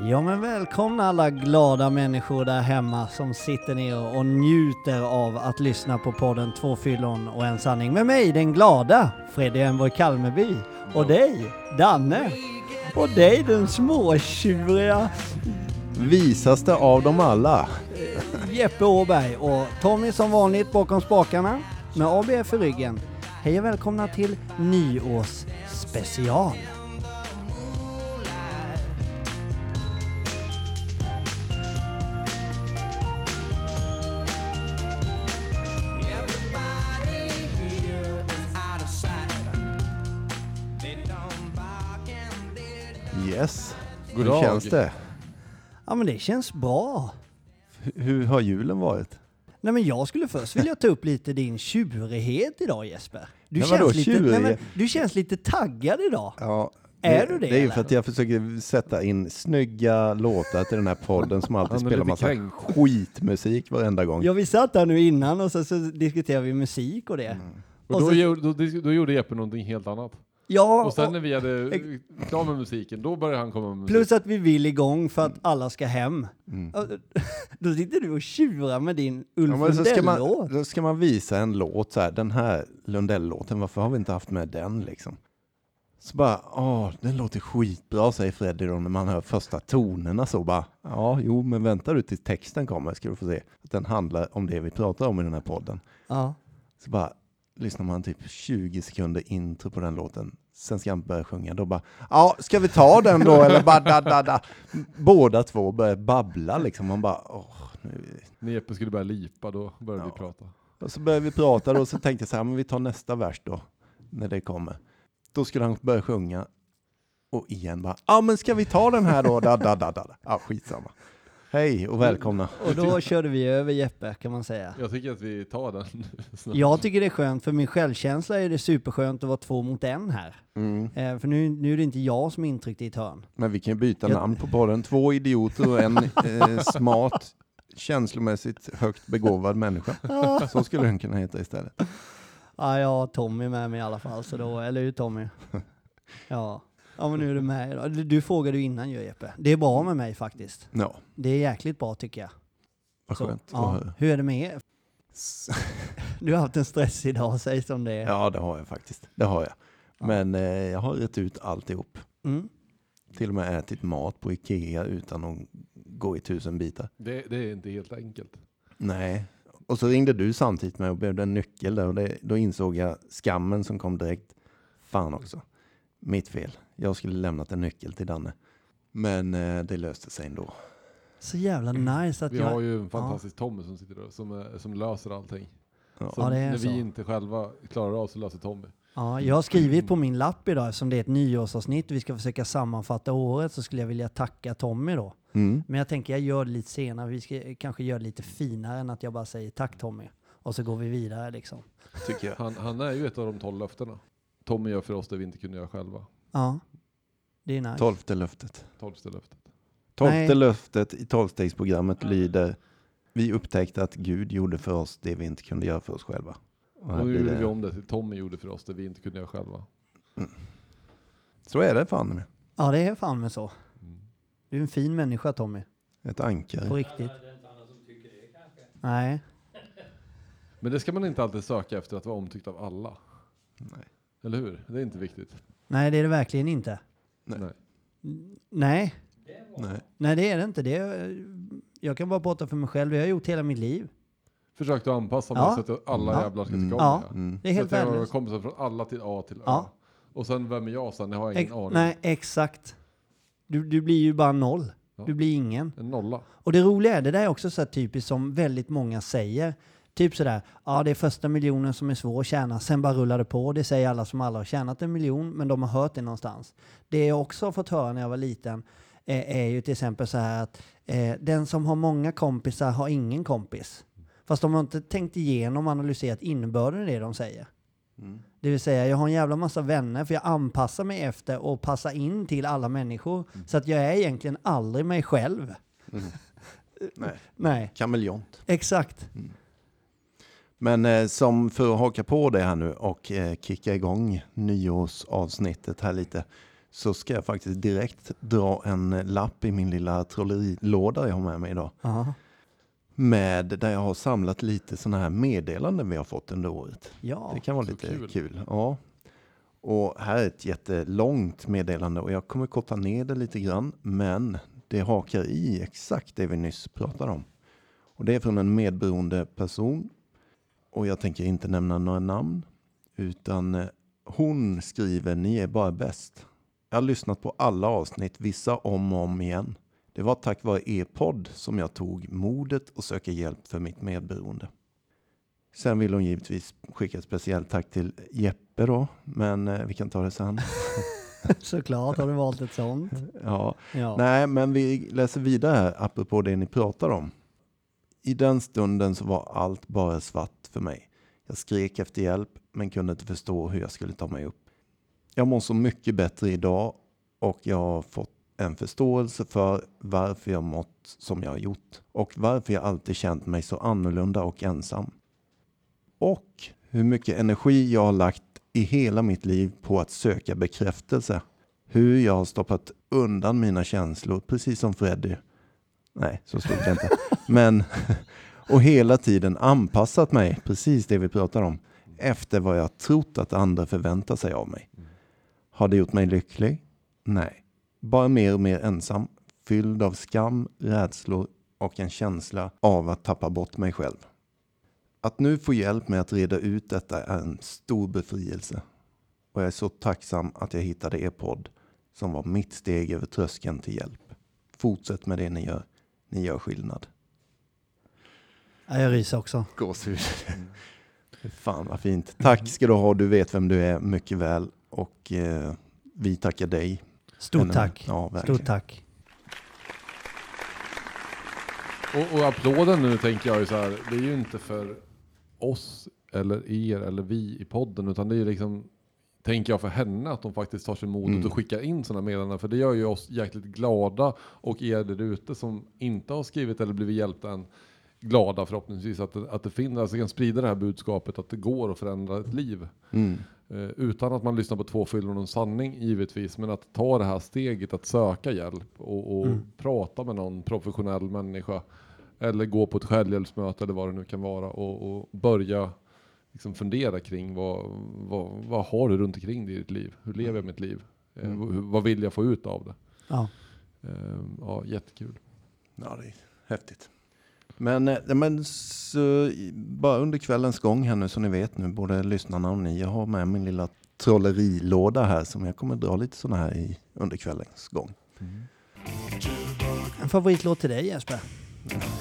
Ja men välkomna alla glada människor där hemma som sitter ner och njuter av att lyssna på podden Två fyllon och en sanning med mig den glada Fredrik Enborg Kalmeby och dig Danne och dig den småtjuriga Visaste av dem alla. Jeppe Åberg och Tommy som vanligt bakom spakarna med ABF i ryggen. Hej och välkomna till nyårsspecial. God Hur dag. känns det? Ja men det känns bra. H- Hur har julen varit? Nej men jag skulle först vilja ta upp lite din tjurighet idag Jesper. Du, Men vadå, känns, lite, nej, men, du känns lite taggad idag. Ja, Är du det, Det är ju för att jag försöker sätta in snygga låtar till den här podden som alltid spelar massa kränkt. skitmusik varenda gång. Ja vi satt där nu innan och så, så diskuterade vi musik och det. Mm. Och Och då, så- då, då gjorde Jeppe någonting helt annat. Ja, Och sen och, när vi hade klar med musiken, då började han komma med musik. plus att vi vill igång för att alla ska hem. Mm. Och- Då sitter du och tjurar med din Ja, Ulf man, Lundell-låt. då ska man visa en låt så här, den här Lundell-låten, varför har vi inte haft med den liksom? Så bara, åh, den låter skitbra säger Freddy då när man hör första tonerna så bara, ja, jo, men vänta du tills texten kommer ska du få se att den handlar om det vi pratar om i den här podden. Ja. Så bara lyssnar man typ 20 sekunder intro på den låten. Sen ska han börja sjunga. Då bara, ja, ska vi ta den då? Eller bara, da, da, da. Båda två börjar babbla liksom. Man bara, åh, nu. När Jeppe skulle börja lipa, då började Ja. vi prata. Och så började vi prata då, så tänkte jag så här, men vi tar nästa vers då, när det kommer. Då skulle han börja sjunga. Och igen bara, ja men ska vi ta den här då? Da, da, da, da. Ja, skitsamma. Hej och välkomna. Och då körde vi över Jeppe kan man säga. Jag tycker att vi tar den snart. Jag tycker det är skönt, för min självkänsla är det superskönt att vara två mot en här. Mm. Eh, för nu, nu är det inte jag som är intryckt i ett hörn. Men vi kan ju byta Jag- namn på podden. Två idioter och en eh, smart, känslomässigt högt begåvad människa. Så skulle den kunna heta istället. Ja, jag har Tommy med mig i alla fall, så då, eller hur Tommy? Ja. Ja men nu är du med idag. Du, du frågade ju innan ju Jeppe. Det är bra med mig faktiskt. Ja, Det är jäkligt bra tycker jag. vad Så, skönt ja. Hur är det med er? Du har haft en stressig dag, säg som det är. Ja, det har jag faktiskt. Det har jag. Ja. Men eh, jag har rätt ut alltihop. Mm. Till och med ätit mat på Ikea utan att gå i tusen bitar. Det, det är inte helt enkelt. Nej. Och så ringde du samtidigt med och behövde en nyckel där och det, då insåg jag skammen som kom direkt. Fan också. Mitt fel. Jag skulle lämnat en nyckel till Danne. Men eh, det löste sig ändå. Så jävla nice att Vi jag... har ju en fantastisk Tommy som sitter där, som, är, som löser allting. Ja. Ja, det är när så. vi inte själva klarar av så löser Tommy. Ja, jag har skrivit på min lapp idag, eftersom det är ett nyårsavsnitt och vi ska försöka sammanfatta året, så skulle jag vilja tacka Tommy då. Mm. Men jag tänker jag gör det lite senare, vi ska kanske göra det lite finare än att jag bara säger tack Tommy. Och så går vi vidare liksom. Tycker jag. Han, han är ju ett av de tolv löftena. Tommy gör för oss det vi inte kunde göra själva. Ja, det är nice. Tolfte löftet. Tolfte löftet. Tolfte Nej. löftet i tolvstegsprogrammet lyder Vi upptäckte att Gud gjorde för oss det vi inte kunde göra för oss själva. Och nu gjorde vi om det till Tommy gjorde för oss det vi inte kunde göra själva. Så är det fan med. Ja, det är fan med så. Mm. Du är en fin människa Tommy, Ett på ankare. riktigt. Nej, Men det ska man inte alltid söka efter att vara omtyckt av alla. Nej. Eller hur? Det är inte viktigt. nej det är det verkligen inte. Nej. Nej. Nej, Nej. nej det är det inte. Det är, jag kan bara prata för mig själv, det har jag gjort hela mitt liv. Försökt att anpassa mig Ja. så att alla Ja. jävlar ska tycka om Ja. Mm. Det är helt så att jag har värdelöst. kompisar från alla till A till Ö. Ja. Och sen vem är jag sen? Jag har ingen Ex- aning. nej, exakt. Du, du blir ju bara noll. Ja. Du blir ingen. En nolla. Och det roliga är, det där är också så här typiskt som väldigt många säger. Typ sådär, ja det är första miljonen som är svår att tjäna, sen bara rullar det på. Det säger alla som aldrig har tjänat en miljon, men de har hört det någonstans. Det jag också har fått höra när jag var liten eh, är ju till exempel så här att eh, den som har många kompisar har ingen kompis. Fast de har inte tänkt igenom och analyserat innebörden i det de säger. Mm. Det vill säga, jag har en jävla massa vänner för jag anpassar mig efter och passar in till alla människor. Så att jag är egentligen aldrig mig själv. Mm. Nej. Nej, Kameleont. exakt. Men eh, som för att haka på det här nu och eh, kicka igång nyårsavsnittet här lite så ska jag faktiskt direkt dra en lapp i min lilla trollerilåda jag har med mig idag. Ja. Med där jag har samlat lite sådana här meddelanden vi har fått under året. Ja. Det kan vara lite kul. kul. Ja. Och här är ett jättelångt meddelande och jag kommer korta ner det lite grann. Men det hakar i exakt det vi nyss pratade om. Och det är från en medberoende person. Och jag tänker inte nämna några namn. Utan eh, hon skriver, ni är bara bäst. Jag har lyssnat på alla avsnitt, vissa om och om igen. Det var tack vare er podd som jag tog modet att söka hjälp för mitt medberoende. Sen vill hon givetvis skicka ett speciellt tack till Jeppe då, men eh, vi kan ta det sen. Såklart har du valt ett sånt. Ja. Ja. Nej, men vi läser vidare här, apropå det ni pratar om. I den stunden så var allt bara svart för mig. Jag skrek efter hjälp, men kunde inte förstå hur jag skulle ta mig upp. Jag mår så mycket bättre idag och jag har fått en förståelse för varför jag mått som jag har gjort och varför jag alltid känt mig så annorlunda och ensam. Och hur mycket energi jag har lagt i hela mitt liv på att söka bekräftelse. Hur jag har stoppat undan mina känslor, precis som Freddy. Nej, så stod det inte. Men, och hela tiden anpassat mig, precis det vi pratar om, efter vad jag trott att andra förväntar sig av mig. Har det gjort mig lycklig? Nej. Bara mer och mer ensam, fylld av skam, rädslor och en känsla av att tappa bort mig själv. Att nu få hjälp med att reda ut detta är en stor befrielse. Och jag är så tacksam att jag hittade er podd som var mitt steg över tröskeln till hjälp. Fortsätt med det ni gör. Ni gör skillnad. Ja, Jag ryser också. Gåshud. Fan vad fint. Tack ska du ha. Du vet vem du är mycket väl. Och eh, vi tackar dig. Stort Ännu- tack. Ja. Stort tack. Och, och applåden nu tänker jag ju så här, det är ju inte för oss eller er eller vi i podden utan det är ju liksom tänker jag för henne att de faktiskt tar sig modet Mm. och skickar in sådana meddelanden för det gör ju oss jäkligt glada och er där ute som inte har skrivit eller blivit hjälpta än glada förhoppningsvis att det, att det finns, alltså kan sprida det här budskapet att det går att förändra ett liv. Mm. Eh, utan att man lyssnar på två fyllon och en sanning givetvis, men att ta det här steget att söka hjälp och, och Mm. prata med någon professionell människa. Eller gå på ett självhjälpsmöte eller vad det nu kan vara och, och börja liksom fundera kring vad, vad, vad har du runt omkring dig i ditt liv? Hur lever jag mitt liv? Eh, Mm. hur- vad vill jag få ut av det? Ja. Eh, ja, jättekul. Ja, det är häftigt. Men, eh, men så, bara under kvällens gång här nu så ni vet nu, både lyssnarna och ni, jag har med min lilla trollerilåda här som jag kommer dra lite sådana här i under kvällens gång. En favoritlåt till dig Jesper?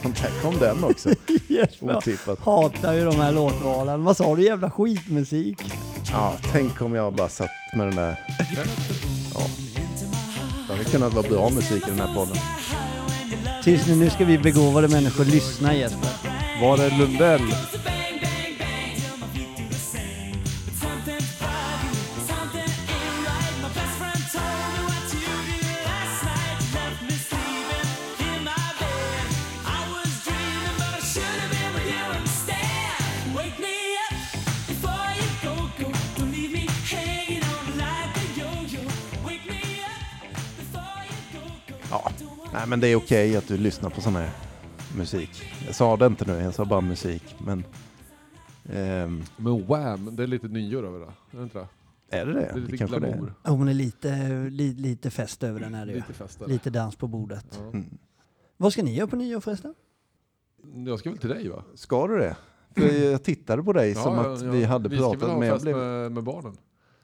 Där kom den också. Otippat. hatar ju de här låtvalen. Vad sa du? Jävla skitmusik. Ja, tänk om jag bara satt med den där. Ja. Det hade kunnat vara bra musik i den här podden. Tyst nu, nu ska vi begåvade människor lyssna Jesper. Var är Lundell? Nej men det är okej att du lyssnar på sån här musik. Jag sa det inte nu, jag sa bara musik. Men ehm, Men Wham, det är lite nyår över det. Är det inte det? är det det? Det är lite kanske det är. Ja, det är lite, li, lite fest över den här det ju. Lite fest. Lite dans på bordet. Ja. Mm. Vad ska ni göra på nyår förresten? Jag ska väl till dig va? Ska du det? För jag tittade på dig som att vi hade vi ska pratat väl ha men jag fest blev... med, med barnen,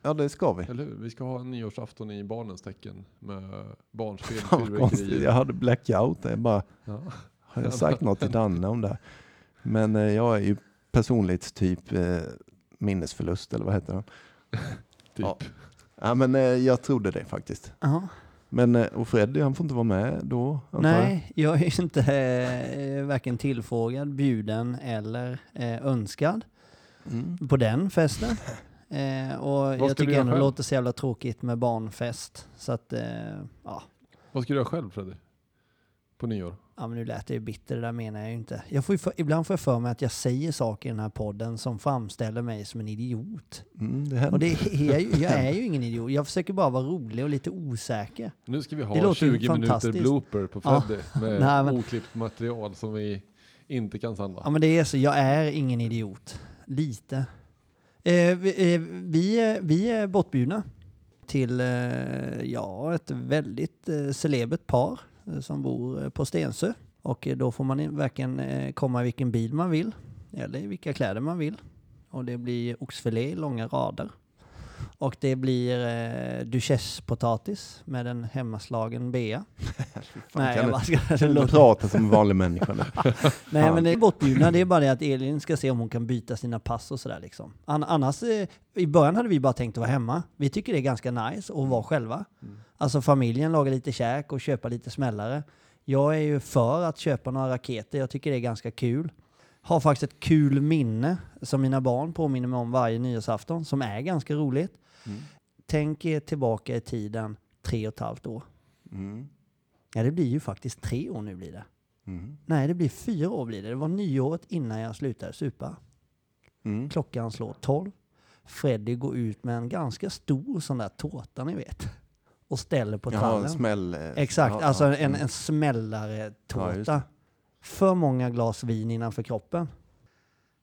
Ja det ska vi. eller hur? Vi ska ha en nyårsafton i barnens tecken med barnspel, konstigt, jag fyrverkerier. hade blackout. Jag bara, Ja. har jag sagt något till Danne om det här? Men eh, jag är ju personlighetstyp eh, minnesförlust eller vad heter det? Typ. Ja. Ja men eh, jag trodde det faktiskt. Ja. Men eh, och Freddy han får inte vara med då antar jag? Nej, jag är ju inte eh, varken tillfrågad, bjuden eller eh, önskad Mm. på den festen. Eh, och jag tycker ändå det låter så jävla tråkigt med barnfest. Så att, eh, ja. Vad ska du göra själv Freddy? på nyår? Ja men nu lät det ju bitter, det där menar jag ju inte. Jag får ju för, ibland får jag för mig att jag säger saker i den här podden som framställer mig som en idiot. Mm, det händer. Och det är jag, jag är ju ingen idiot, jag försöker bara vara rolig och lite osäker. Nu ska vi ha låter 20 minuter blooper på Ja. Freddy med Nej, men- oklippt material som vi inte kan sända. Ja men det är så, jag är ingen idiot. Lite. Eh, vi, eh, vi, är- vi är bortbjudna till eh, ja, ett väldigt eh, celebert par eh, som bor eh, på Stensö. Och eh, då får man verkligen eh, komma i vilken bil man vill, eller i vilka kläder man vill. Och det blir oxfilé i långa rader. Och det blir eh, duchesspotatis med en hemmaslagen bea. Nej, jag bara ska, det du låter prata som en vanlig människa nu? Nej men det är bortbjudna, det är bara det att Elin ska se om hon kan byta sina pass och sådär liksom. An- annars, eh, i början hade vi bara tänkt att vara hemma. Vi tycker det är ganska nice att vara själva. Alltså familjen lagar lite käk och köpa lite smällare. Jag är ju för att köpa några raketer, jag tycker det är ganska kul. Har faktiskt ett kul minne som mina barn påminner mig om varje nyårsafton, som är ganska roligt. Mm. Tänk er tillbaka i tiden tre och ett halvt år. Mm. Ja, det blir ju faktiskt tre år nu blir det. Mm. Nej, det blir fyra år blir det. Det var nyåret innan jag slutade supa. Mm. Klockan slår tolv. Freddy går ut med en ganska stor sån där tårta ni vet. Och ställer på Ja, trallen. smäll. Exakt, ja, alltså ja. en, Mm. en smällare Ja, just tårta för många glas vin innanför kroppen.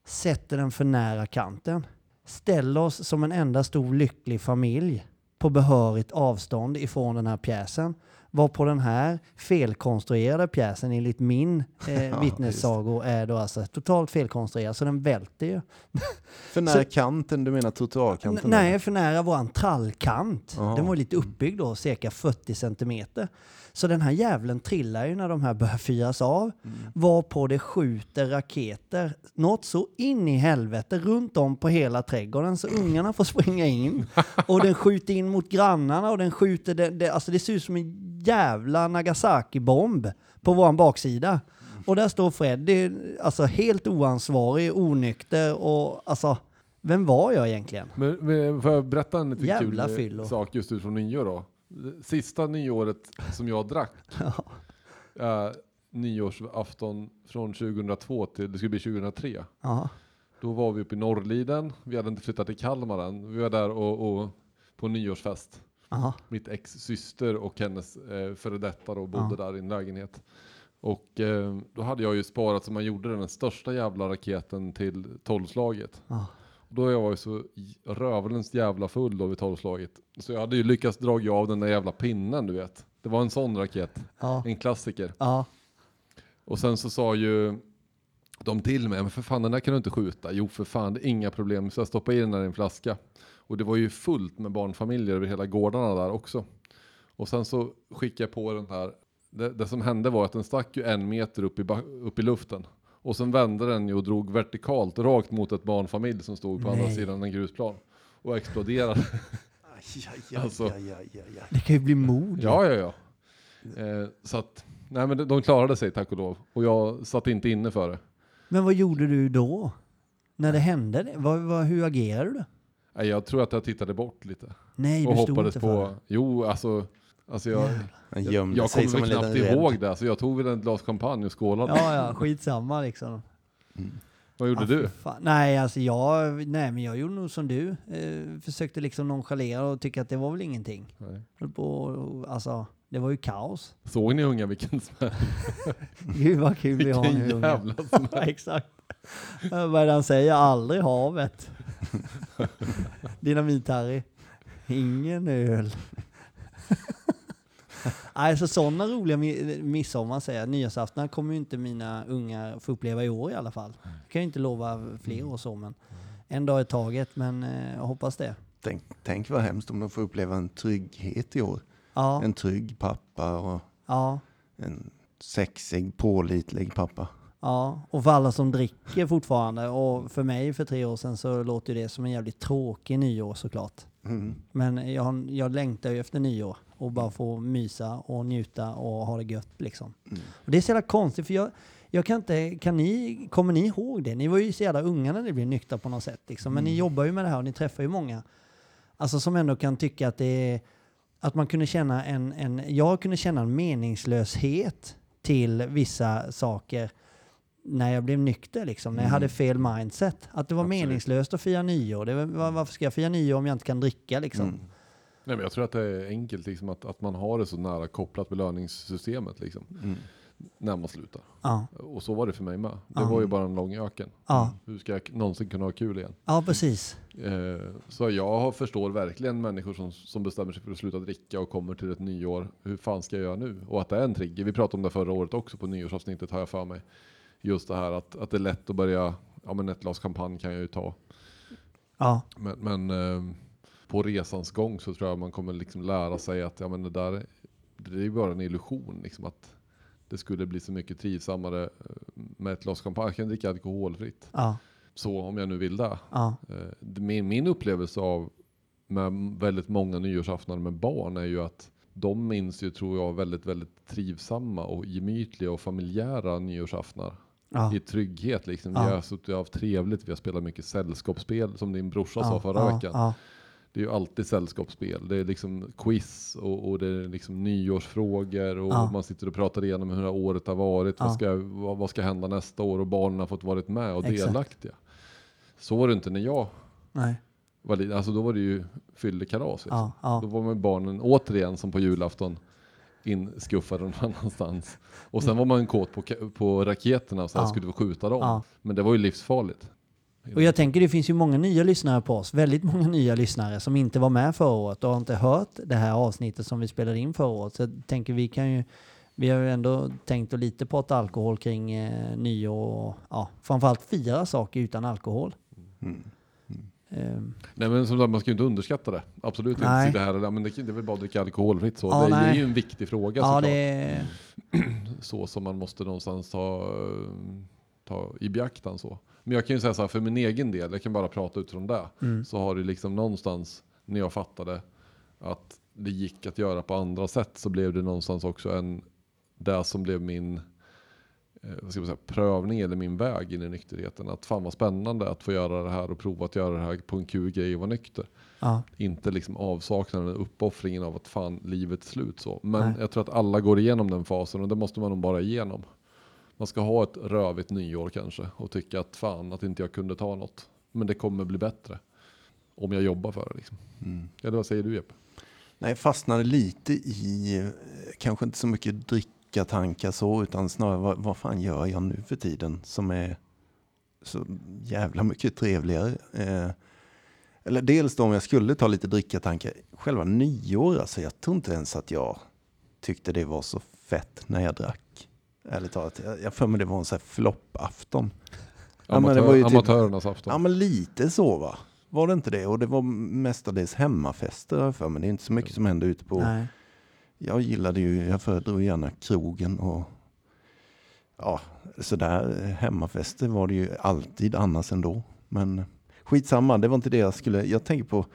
Sätter den för nära kanten. Ställer oss som en enda stor lycklig familj på behörigt avstånd ifrån den här pjäsen. Var på den här felkonstruerade pjäsen enligt min eh, Ja, vittnessagor är då alltså totalt felkonstruerad så den välter ju. För nära kanten, du menar trottoarkanten? Nej, för nära våran trallkant. Ja. Den var lite uppbyggd då, cirka 40 centimeter. Så den här jävlen trillar ju när de här börjar fyras av. Mm. Varpå det skjuter raketer, något så in i helvete, runt om på hela trädgården. Så ungarna får springa in. Och den skjuter in mot grannarna och den skjuter, det, det, alltså det ser ut som en jävla Nagasaki-bomb på våran baksida. Och där står Freddy, alltså helt oansvarig, onykter och alltså, vem var jag egentligen? Men, men får jag berätta en Jävla kul eh, fyllo. sak just utifrån nyår då? Sista nyåret som jag drack, äh, nyårsafton från 2002 till, det skulle bli 2003. Ja, Då var vi uppe i Norrliden, vi hade inte flyttat till Kalmar än. Vi var där och, och på nyårsfest. Ja, Mitt ex syster och hennes eh, före detta då bodde där i en lägenhet. Och eh, då hade jag ju sparat så man gjorde den största jävla raketen till tolvslaget. Och då var jag så j- rövelens jävla full då vid tolvslaget. Så jag hade ju lyckats dra av den där jävla pinnen du vet. Det var en sån raket, ja, en klassiker. ja. Och sen så sa ju de till mig, men för fan den där kan du inte skjuta. Jo för fan, det är inga problem. Så jag stoppade i den där i en flaska. Och det var ju fullt med barnfamiljer över hela gårdarna där också. Och sen så skickade jag på den här. Det, det som hände var att den stack ju en meter upp i, upp i luften. Och sen vände den ju och drog vertikalt rakt mot ett barnfamilj som stod på andra Nej. sidan en grusplan. Och exploderade. Aj, aj, aj, Alltså. aj, aj, aj, aj. Det kan ju bli mord. Ja, ja, ja. Eh, så att, nej men de- de klarade sig tack och lov. Och jag satt inte inne för det. Men vad gjorde du då? När det hände? Det? Vad, vad, hur agerade du? Nej, jag tror att jag tittade bort lite. Nej, och du stod hoppades inte på... för. Jo, alltså... alltså jag, jag, jag sig kommer väl en knappt ihåg det. Alltså jag tog väl ett glas champagne och skålade. Ja, ja, skitsamma liksom. Vad gjorde Ja, du? fan. Nej, alltså jag, nej, men jag gjorde nog som du. Eh, försökte liksom nonchalera och tycka att det var väl ingenting. Nej. På, och- alltså, det var ju kaos. Såg ni unga vilken smäll? Gud vad kul vi har Vilken nu unga. jävla smäll. Exakt. Vad är det han säger? Aldrig havet. Dynamit-Harry. Ingen öl. Nej, så sådana roliga mi- midsommar säger jag. Nyårsafton kommer ju inte mina ungar få uppleva i år i alla fall. Jag kan ju inte lova fler år så, men en dag i taget. Men eh, jag hoppas det. Tänk, tänk vad hemskt om de får uppleva en trygghet i år. Ja, En trygg pappa och ja, en sexig, pålitlig pappa. Ja. Och för alla som dricker fortfarande. Och för mig för tre år sedan så låter det som en jävligt tråkig nyår såklart. Mm. Men jag, jag längtar ju efter nyår och bara få mysa och njuta och ha det gött liksom. Mm. Och det är så jävla konstigt för jag, jag kan inte, kan ni, kommer ni ihåg det? Ni var ju så jävla unga när ni blev nyktra på något sätt liksom. Men ni jobbar ju med det här och ni träffar ju många. Alltså som ändå kan tycka att det är, att man kunde känna en, en jag kunde känna en meningslöshet till vissa saker när jag blev nykter, liksom, när jag Mm. hade fel mindset. Att det var Absolut. meningslöst att fira nyår. Det var, varför ska jag fira nyår om jag inte kan dricka? Liksom? Mm. Nej, men jag tror att det är enkelt liksom, att, att man har det så nära kopplat belöningssystemet liksom, Mm. när man slutar. Ja, Och så var det för mig med. Det Ja. var ju bara en lång öken. ja, Hur ska jag någonsin kunna ha kul igen? ja, precis. Eh, så jag förstår verkligen människor som, som bestämmer sig för att sluta dricka och kommer till ett nyår. Hur fan ska jag göra nu? Och att det är en trigger. Vi pratade om det förra året också på nyårsavsnittet har jag för mig. Just det här att, att det är lätt att börja, ja men ett glas champagne kan jag ju ta. Ja, Men, men eh, på resans gång så tror jag man kommer liksom lära sig att ja, men det där det är bara en illusion. Liksom, att det skulle bli så mycket trivsammare eh, med ett glas champagne. Jag kan dricka alkoholfritt. ja, Så om jag nu vill det. ja, Eh, Min, min upplevelse av med väldigt många nyårsaftnar med barn är ju att de minns ju, tror jag, väldigt, väldigt trivsamma och gemytliga och familjära nyårsaftnar. Ja, I trygghet liksom. Ja. Vi har suttit och haft trevligt, vi har spelat mycket sällskapsspel som din brorsa sa ja, förra ja, veckan. Det är ju alltid sällskapsspel. Det är liksom quiz och, och det är liksom nyårsfrågor och man sitter och pratar igenom hur året har varit. Vad, ska, vad, vad ska hända nästa år? Och barnen har fått varit med och Exakt. delaktiga. Så var det inte när jag nej, var liten. Alltså då var det ju fyllekalas. Liksom. Då var man barnen återigen som på julafton inskuffade någon annanstans. Och sen var man kåt på, på raketerna och sen Ja. skulle vi skjuta dem. ja. Men det var ju livsfarligt. Och jag tänker det finns ju många nya lyssnare på oss, väldigt många nya lyssnare som inte var med förra året och har inte hört det här avsnittet som vi spelade in förra året. Så jag tänker vi kan ju, vi har ju ändå tänkt att lite prata alkohol kring eh, nyår och ja, framförallt fira saker utan alkohol. Mm. Ehm, Nej men som sagt, man ska ju inte underskatta det. Absolut Nej. inte sitta här. Men det, det är väl bara att dricka alkoholfritt så. Ja, det, det är nej. ju en viktig fråga ja, såklart. det Så som man måste någonstans ta, ta i beaktan så. Men jag kan ju säga så här, för min egen del, jag kan bara prata utifrån det. mm, Så har det liksom någonstans, när jag fattade att det gick att göra på andra sätt, så blev det någonstans också en, det som blev min vad ska man säga, prövning eller min väg in i nykterheten. Att fan vad spännande att få göra det här och prova att göra det här på en kul grej och vara nykter. ja, Inte liksom avsaknaden, uppoffringen av att fan livet är slut så. Men Nej. jag tror att alla går igenom den fasen och det måste man nog bara igenom. Man ska ha ett rövigt nyår kanske och tycka att fan att inte jag kunde ta något. Men det kommer bli bättre. Om jag jobbar för det liksom. Mm. Eller vad säger du Jeppe? Nej, jag fastnade lite i, eh, kanske inte så mycket dricka tankar så, utan snarare vad, vad fan gör jag nu för tiden som är så jävla mycket trevligare. Eh, eller dels då om jag skulle ta lite dricka tankar, själva nyår, alltså jag tror inte ens att jag tyckte det var så fett när jag drack. Ärligt talat, jag jag för mig det var en sån här floppafton. Ja, Amatör, ju typ- Amatörernas afton. Ja men lite så va. Var det inte det? Och det var mestadels hemmafester för mig. Det är inte så mycket som händer ute på nej, jag gillade ju, jag föredrog gärna krogen och ja, sådär hemmafester var det ju alltid annars ändå. Men skitsamma, det var inte det jag skulle, jag tänker på,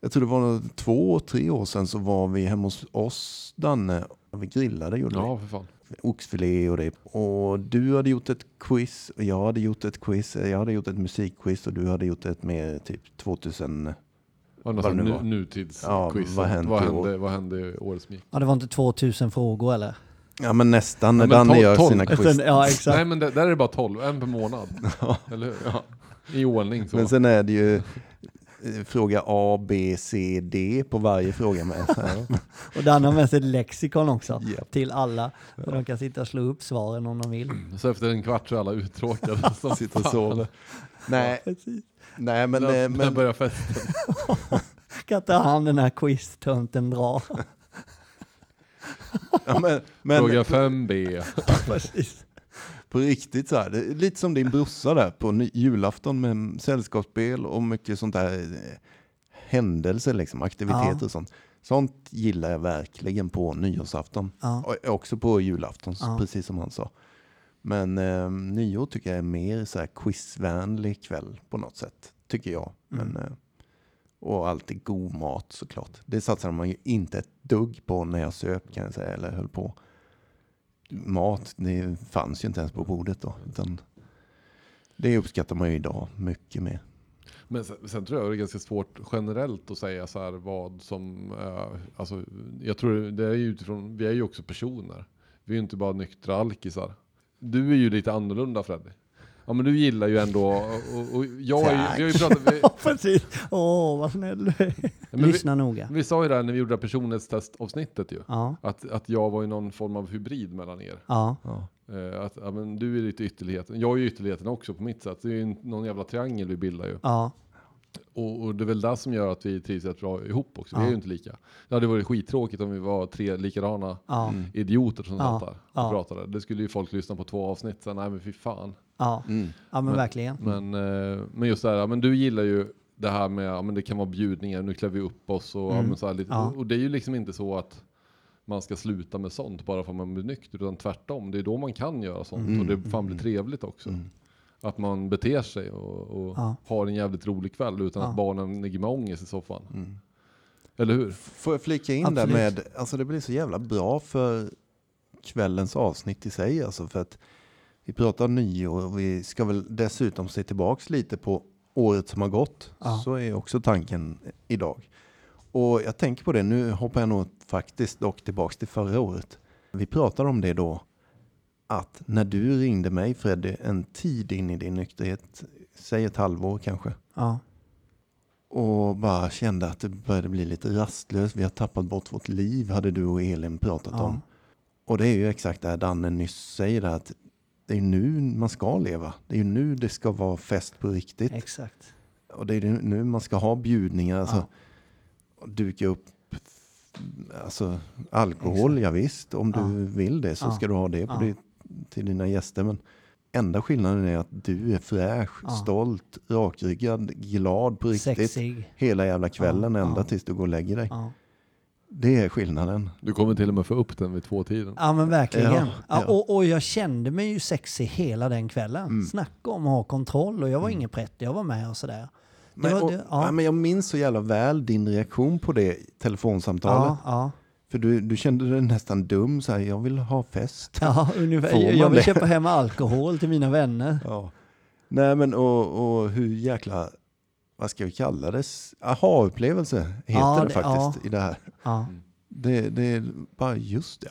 jag tror det var två, tre år sedan så var vi hemma hos oss, Danne, vi grillade gjorde Ja, för fan. vi. Oxfilé och det. Och du hade gjort ett quiz och jag hade gjort ett quiz. Jag hade gjort ett musikquiz och du hade gjort ett med typ 2000. Var det något nu var. nutidsquiz? Ja, vad hände vad, hände, vad hände i året som gick? ja, det var inte 2000 frågor eller? Ja men nästan när Ja, Danne gör tolv. sina quiz. Sen, ja, exakt. Nej men det, där är det bara 12, en per månad. Eller hur? Ja. I ordning så. Men sen är det ju eh, fråga A, B, C, D på varje fråga med. Och Dan har med sig ett lexikon också Japp. till alla. Så de kan sitta och slå upp svaren om de vill. Så efter en kvart så är alla uttråkade. som Sitter och sover. Nej, Precis. Nej men, När, eh, när men börjar festen? Kan inte han den här quiz-tönten dra? ja, men, men Fråga 5B. Precis. på riktigt så här, det är lite som din brorsa där på julafton med sällskapsspel och mycket sånt där eh, händelser liksom, aktiviteter Ja. och sånt. Sånt gillar jag verkligen på nyårsafton. Ja. Och också på julafton, Ja. precis som han sa. Men eh, nyår tycker jag är mer så här quizvänlig kväll på något sätt, tycker jag. Men, Mm. eh, och alltid god mat såklart. Det satsar man ju inte ett dugg på när jag söp kan jag säga, eller höll på. Mat, det fanns ju inte ens på bordet då. Utan det uppskattar man ju idag mycket mer. Men sen, sen tror jag det är ganska svårt generellt att säga så här vad som, eh, alltså jag tror det är utifrån, vi är ju också personer. Vi är ju inte bara nyktra alkisar. Du är ju lite annorlunda Freddy. Ja men du gillar ju ändå, och, och jag är ju, vi har ju pratat, vi, Ja, precis. Åh, vad snäll du är. men vi, Lyssna noga. vi sa ju det här när vi gjorde personlighetstestavsnittet ju. Ja, Att, att jag var ju någon form av hybrid mellan er. ja, Eh, att ja, men du är lite ytterligheten, jag är ju ytterligheten också på mitt sätt. Det är ju någon jävla triangel vi bildar ju. ja, Och, och det är väl det som gör att vi trivs rätt bra ihop också. Vi Ja. är ju inte lika. Det hade varit skittråkigt om vi var tre likadana ja, idioter som Ja. satt där och Ja. pratade. Det skulle ju folk lyssna på två avsnitt sen, nej men fy fan. ja. Mm. Ja, men verkligen. Men, eh, men just det här, men du gillar ju det här med, ja men det kan vara bjudningar, nu klär vi upp oss och, ja, Mm. men så här lite, Ja. och det är ju liksom inte så att man ska sluta med sånt bara för att man blir nykter, utan tvärtom. Det är då man kan göra sånt Mm. och det fan blir trevligt också. Att man beter sig och, och Ja. har en jävligt rolig kväll utan Ja. att barnen ligger med ångest i soffan. Mm. Eller hur? Får jag flika in Absolut. där med, alltså det blir så jävla bra för kvällens avsnitt i sig. Alltså för att vi pratar nyår och vi ska väl dessutom se tillbaks lite på året som har gått. Ja. Så är också tanken idag. Och jag tänker på det, nu hoppar jag nog faktiskt dock tillbaks till förra året. Vi pratade om det då, att när du ringde mig Freddy en tid in i din nykterhet, säg ett halvår kanske, Ja, och bara kände att det började bli lite rastlöst. Vi har tappat bort vårt liv, hade du och Elin pratat Ja. om. Och det är ju exakt det här Danne nyss säger, att det är nu man ska leva. Det är ju nu det ska vara fest på riktigt. exakt. Och det är nu man ska ha bjudningar, alltså, Ja. duka upp alltså, alkohol, ja, visst. Om Ja. du vill det så Ja. ska du ha det på ditt, till dina gäster. Men enda skillnaden är att du är fräsch, Ja. stolt, rakryggad, glad på riktigt. Sexig. Hela jävla kvällen Ja, ända ja. tills du går och lägger dig. Ja. Det är skillnaden. Du kommer till och med få upp den vid två tiden. ja, men verkligen. Ja, Ja, ja. och, och jag kände mig ju sexig hela den kvällen. Mm. Snacka om att ha kontroll och jag var ingen prätt, jag var med och sådär. Men, var- och, det- ja. ja. men jag minns så jävla väl din reaktion på det telefonsamtalet. Ja, ja. För du, du kände dig nästan dum, så här, jag vill ha fest. ja ungefär. Jag vill det? köpa hem alkohol till mina vänner. Ja. Nej men och, och hur jäkla, vad ska vi kalla det? Aha-upplevelse heter Ja, det, det- faktiskt i det här. Ja, Det, det är bara just det.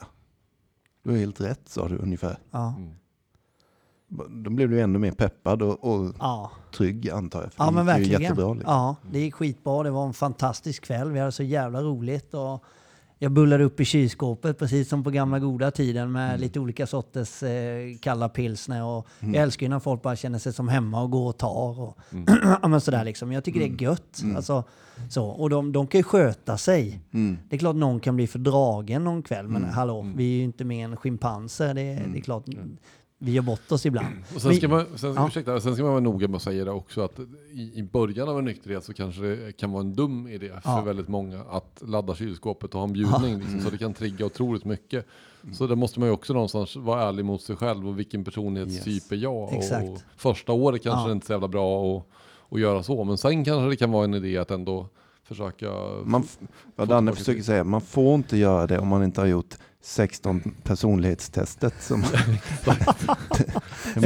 Du har helt rätt sa du ungefär. ja, Mm. Då blev du ännu mer peppad och, och ja. trygg antar jag. För Ja det men verkligen. jättebra. Liksom. Ja, det gick skitbra. Det var en fantastisk kväll. Vi hade så jävla roligt. Och jag bullade upp i kylskåpet precis som på gamla goda tiden med Mm. lite olika sorters eh, kalla pilsner. Och Jag älskar ju när folk bara känner sig som hemma och går och tar. Och, Mm. sådär liksom. Jag tycker det är gött. Alltså, så. Och de, de kan ju sköta sig. Mm. Det är klart någon kan bli fördragen någon kväll. Men hallå, vi är ju inte mer än schimpanser. Det, Mm. det är klart, vi gör bort oss ibland. Och sen Men- ska, man, sen, Ja. ursäkta, sen ska man vara noga med att säga det också att i, i början av en nykterhet så kanske det kan vara en dum idé för Ja. väldigt många att ladda kylskåpet och ha en bjudning. Liksom, så det kan trigga otroligt mycket. Så där måste man ju också någonstans vara ärlig mot sig själv och vilken personlighetstyp Yes. är jag. Exakt. Och första året kanske Ja. det inte är så jävla bra att, göra så. Men sen kanske det kan vara en idé att ändå försöka... Man, vad Danne försöker säga, man får inte göra det om man inte har gjort 16 personlighetstestet. Som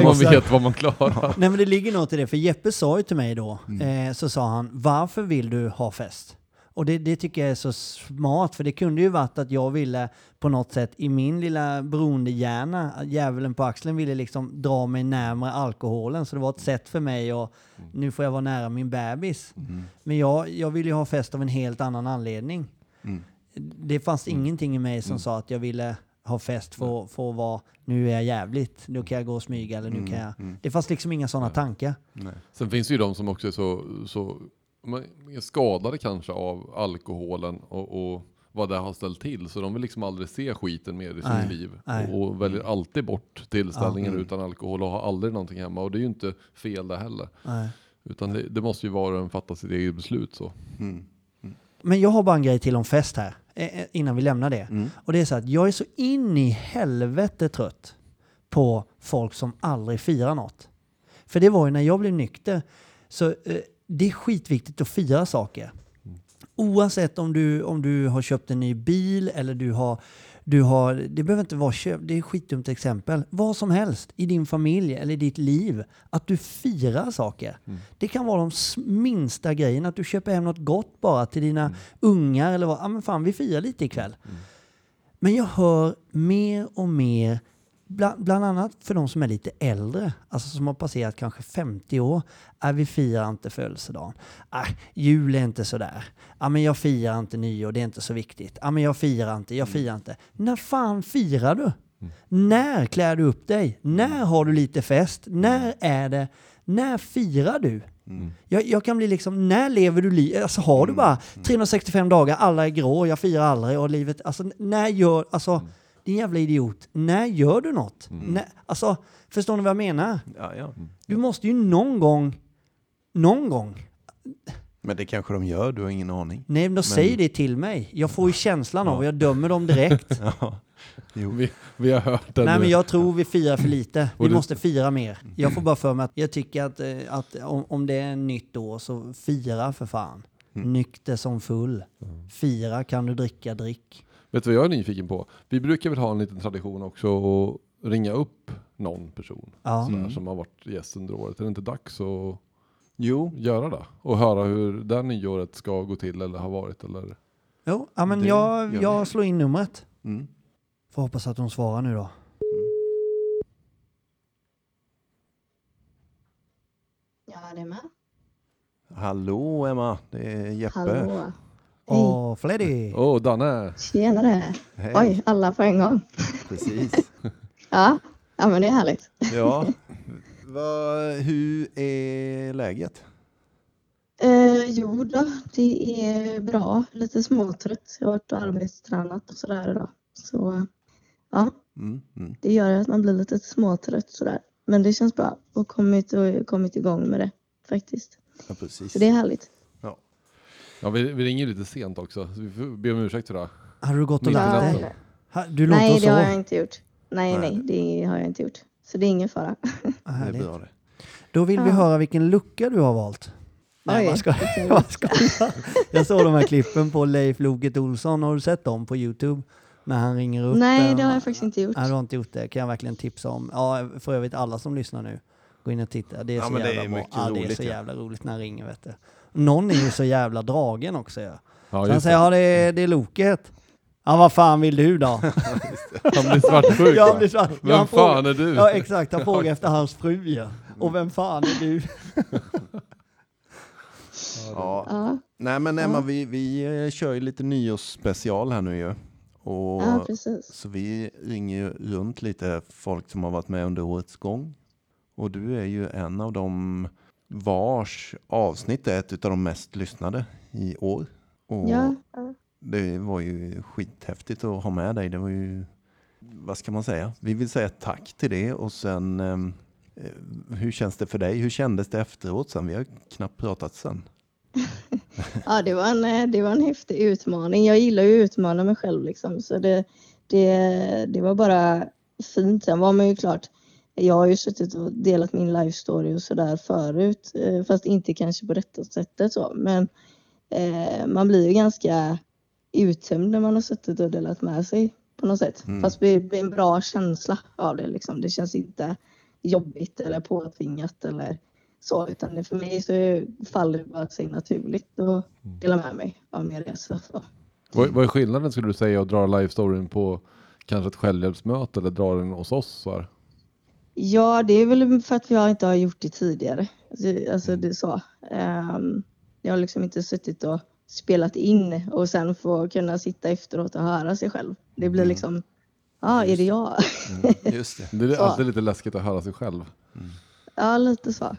man vet vad man klarar. Nej men det ligger något i det, för Jeppe sa ju till mig då, Mm. eh, så sa han, varför vill du ha fest? Och det, det tycker jag är så smart, för det kunde ju varit att jag ville på något sätt i min lilla beroendehjärna, att djävulen på axeln ville liksom dra mig närmare alkoholen, så det var ett sätt för mig och nu får jag vara nära min bebis. Men jag, jag ville ju ha fest av en helt annan anledning. Mm. Det fanns ingenting i mig som sa att jag ville ha fest för, för att vara, nu är jag jävligt, nu kan jag gå och smyga eller nu kan jag... Det fanns liksom inga sådana tankar. Nej. Sen finns det ju de som också är så, så man är skadade kanske av alkoholen och, och vad det har ställt till. Så de vill liksom aldrig se skiten mer i sitt liv. nej. Och, väljer alltid bort tillställningen Ja. utan alkohol och har aldrig någonting hemma. Och det är ju inte fel det heller. Nej. Utan det, det måste ju vara en fatta sitt eget beslut så. Mm. Men jag har bara en grej till om fest här, innan vi lämnar det. Mm. Och det är så att jag är så in i helvete trött på folk som aldrig firar något. För det var ju när jag blev nykter, så eh, det är skitviktigt att fira saker. Oavsett om du, om du har köpt en ny bil eller du har, du har, det behöver inte vara köp, det är ett skitdumt exempel. Vad som helst i din familj eller i ditt liv, att du firar saker. Det kan vara de minsta grejerna, att du köper hem något gott bara till dina ungar eller vad, ja men fan vi firar lite ikväll. Men jag hör mer och mer, bland, bland annat för de som är lite äldre, alltså som har passerat kanske 50 år, är vi firar inte födelsedagen. Äh, jul är inte sådär. Ja, men jag firar inte nyår, det är inte så viktigt. Ja, men jag firar inte, jag firar inte. När fan firar du? När klär du upp dig? När har du lite fest? När är det? När firar du? Jag, jag kan bli liksom, när lever du livet? Alltså har du bara 365 dagar, alla är grå, jag firar aldrig och livet, alltså när gör, alltså din jävla idiot, när gör du något? När, alltså, förstår ni vad jag menar? Ja, ja. Du måste ju någon gång, någon gång, Men det kanske de gör, du har ingen aning. nej men då säg det till mig. Jag får ju känslan av och jag dömer dem direkt. Ja. Jo. Vi, vi har hört den. Nej men jag tror vi firar för lite. Vi du- måste fira mer. Jag får bara för mig att jag tycker att, eh, att om, om det är nytt år så fira för fan. Nykter som full. Fira kan du dricka, drick. Vet du vad jag är nyfiken på? Vi brukar väl ha en liten tradition också att ringa upp någon person Ja. sådär, som har varit gäst under året. Är det inte dags att jo, göra det? Och höra hur det nyåret ska gå till eller har varit eller? Jo, ja, men Det jag, jag slår in numret. mm. Får hoppas att hon svarar nu då. Ja, det är med. Hallå Emma, det är Jeppe. Hallå. Hej. Åh, Freddy! Åh, Danne! Tjenare. Hej. Oj, alla på en gång. Precis. Ja, ja men det är härligt. Ja. Va, hur är läget? Eh, jo då, det är bra. Lite småtrött. Jag har varit och arbetstränat och sådär idag. Så ja, Mm, mm. det gör att man blir lite småtrött sådär. Men det känns bra och kommit, och kommit igång med det faktiskt. Ja, precis. Så det är härligt. Ja, vi, vi ringer lite sent också, så vi får be om ursäkt för det. Hade du gått och lagt natten. dig? Du låter Nej, och det har jag sov. inte gjort. Nej, Nej. nej, det har jag inte gjort. Så det är ingen fara. Ja, Det är härligt. bra det. Då vill vi Ja. höra vilken lucka du har valt. Nej, vad ska jag skojar. Jag såg de här klippen på Leif Loket Olsson. Har du sett dem på Youtube? När han ringer upp. Nej, det har jag faktiskt inte gjort. Nej, du har inte gjort det. Kan jag verkligen tipsa om. Ja, för övrigt alla som lyssnar nu. Gå in och titta. Det är Ja, så det jävla är bra. mycket Ja, det är roligt, så jävla roligt när han ringer vet du. Någon är ju så jävla dragen också. Ja. Ja, Så han säger, det. ja det är, det är Loket. Ja, vad fan vill du då? Han blir svartsjuk ja, va? det är så, ja, Vem fan frågar- är du? Ja, exakt. Han frågar efter hans fru ja. Och vem fan är du? Ja. Ja, Nej men Emma, Ja. vi, vi eh, kör ju lite nyårsspecial här nu ju. Och, ja precis. så vi ringer ju runt lite folk som har varit med under årets gång. Och du är ju en av dem vars avsnitt är ett av de mest lyssnade i år. Och Ja, det var ju skithäftigt att ha med dig. Det var ju, vad ska man säga? Vi vill säga tack till det och sen ehm, eh, hur känns det för dig? Hur kändes det efteråt sen? Vi har knappt pratat sen. Ja, det var, en, eh, det var en häftig utmaning. Jag gillar ju att utmana mig själv liksom. Så det, det, det var bara fint. Sen var man ju klart, jag har ju suttit och delat min life story och sådär förut. eh, Fast inte kanske på detta sättet så. Men eh, man blir ju ganska uttömd när man har suttit och delat med sig på något sätt. Mm. Fast det blir en bra känsla av det liksom. Det känns inte jobbigt eller påtvingat eller så, utan för mig så faller det bara sig naturligt att dela med mig av min resa. Så. Vad, vad är skillnaden skulle du säga att dra live storyn på kanske ett självhjälpsmöte eller dra den hos oss? Så här? Ja, det är väl för att jag inte har gjort det tidigare. Alltså, Alltså det är så. Ehm, jag har liksom inte suttit och spelat in och sen få kunna sitta efteråt och höra sig själv. Det blir liksom, ja, ah, är det jag? Just det. Det är Så. alltid lite läskigt att höra sig själv. Ja, lite så.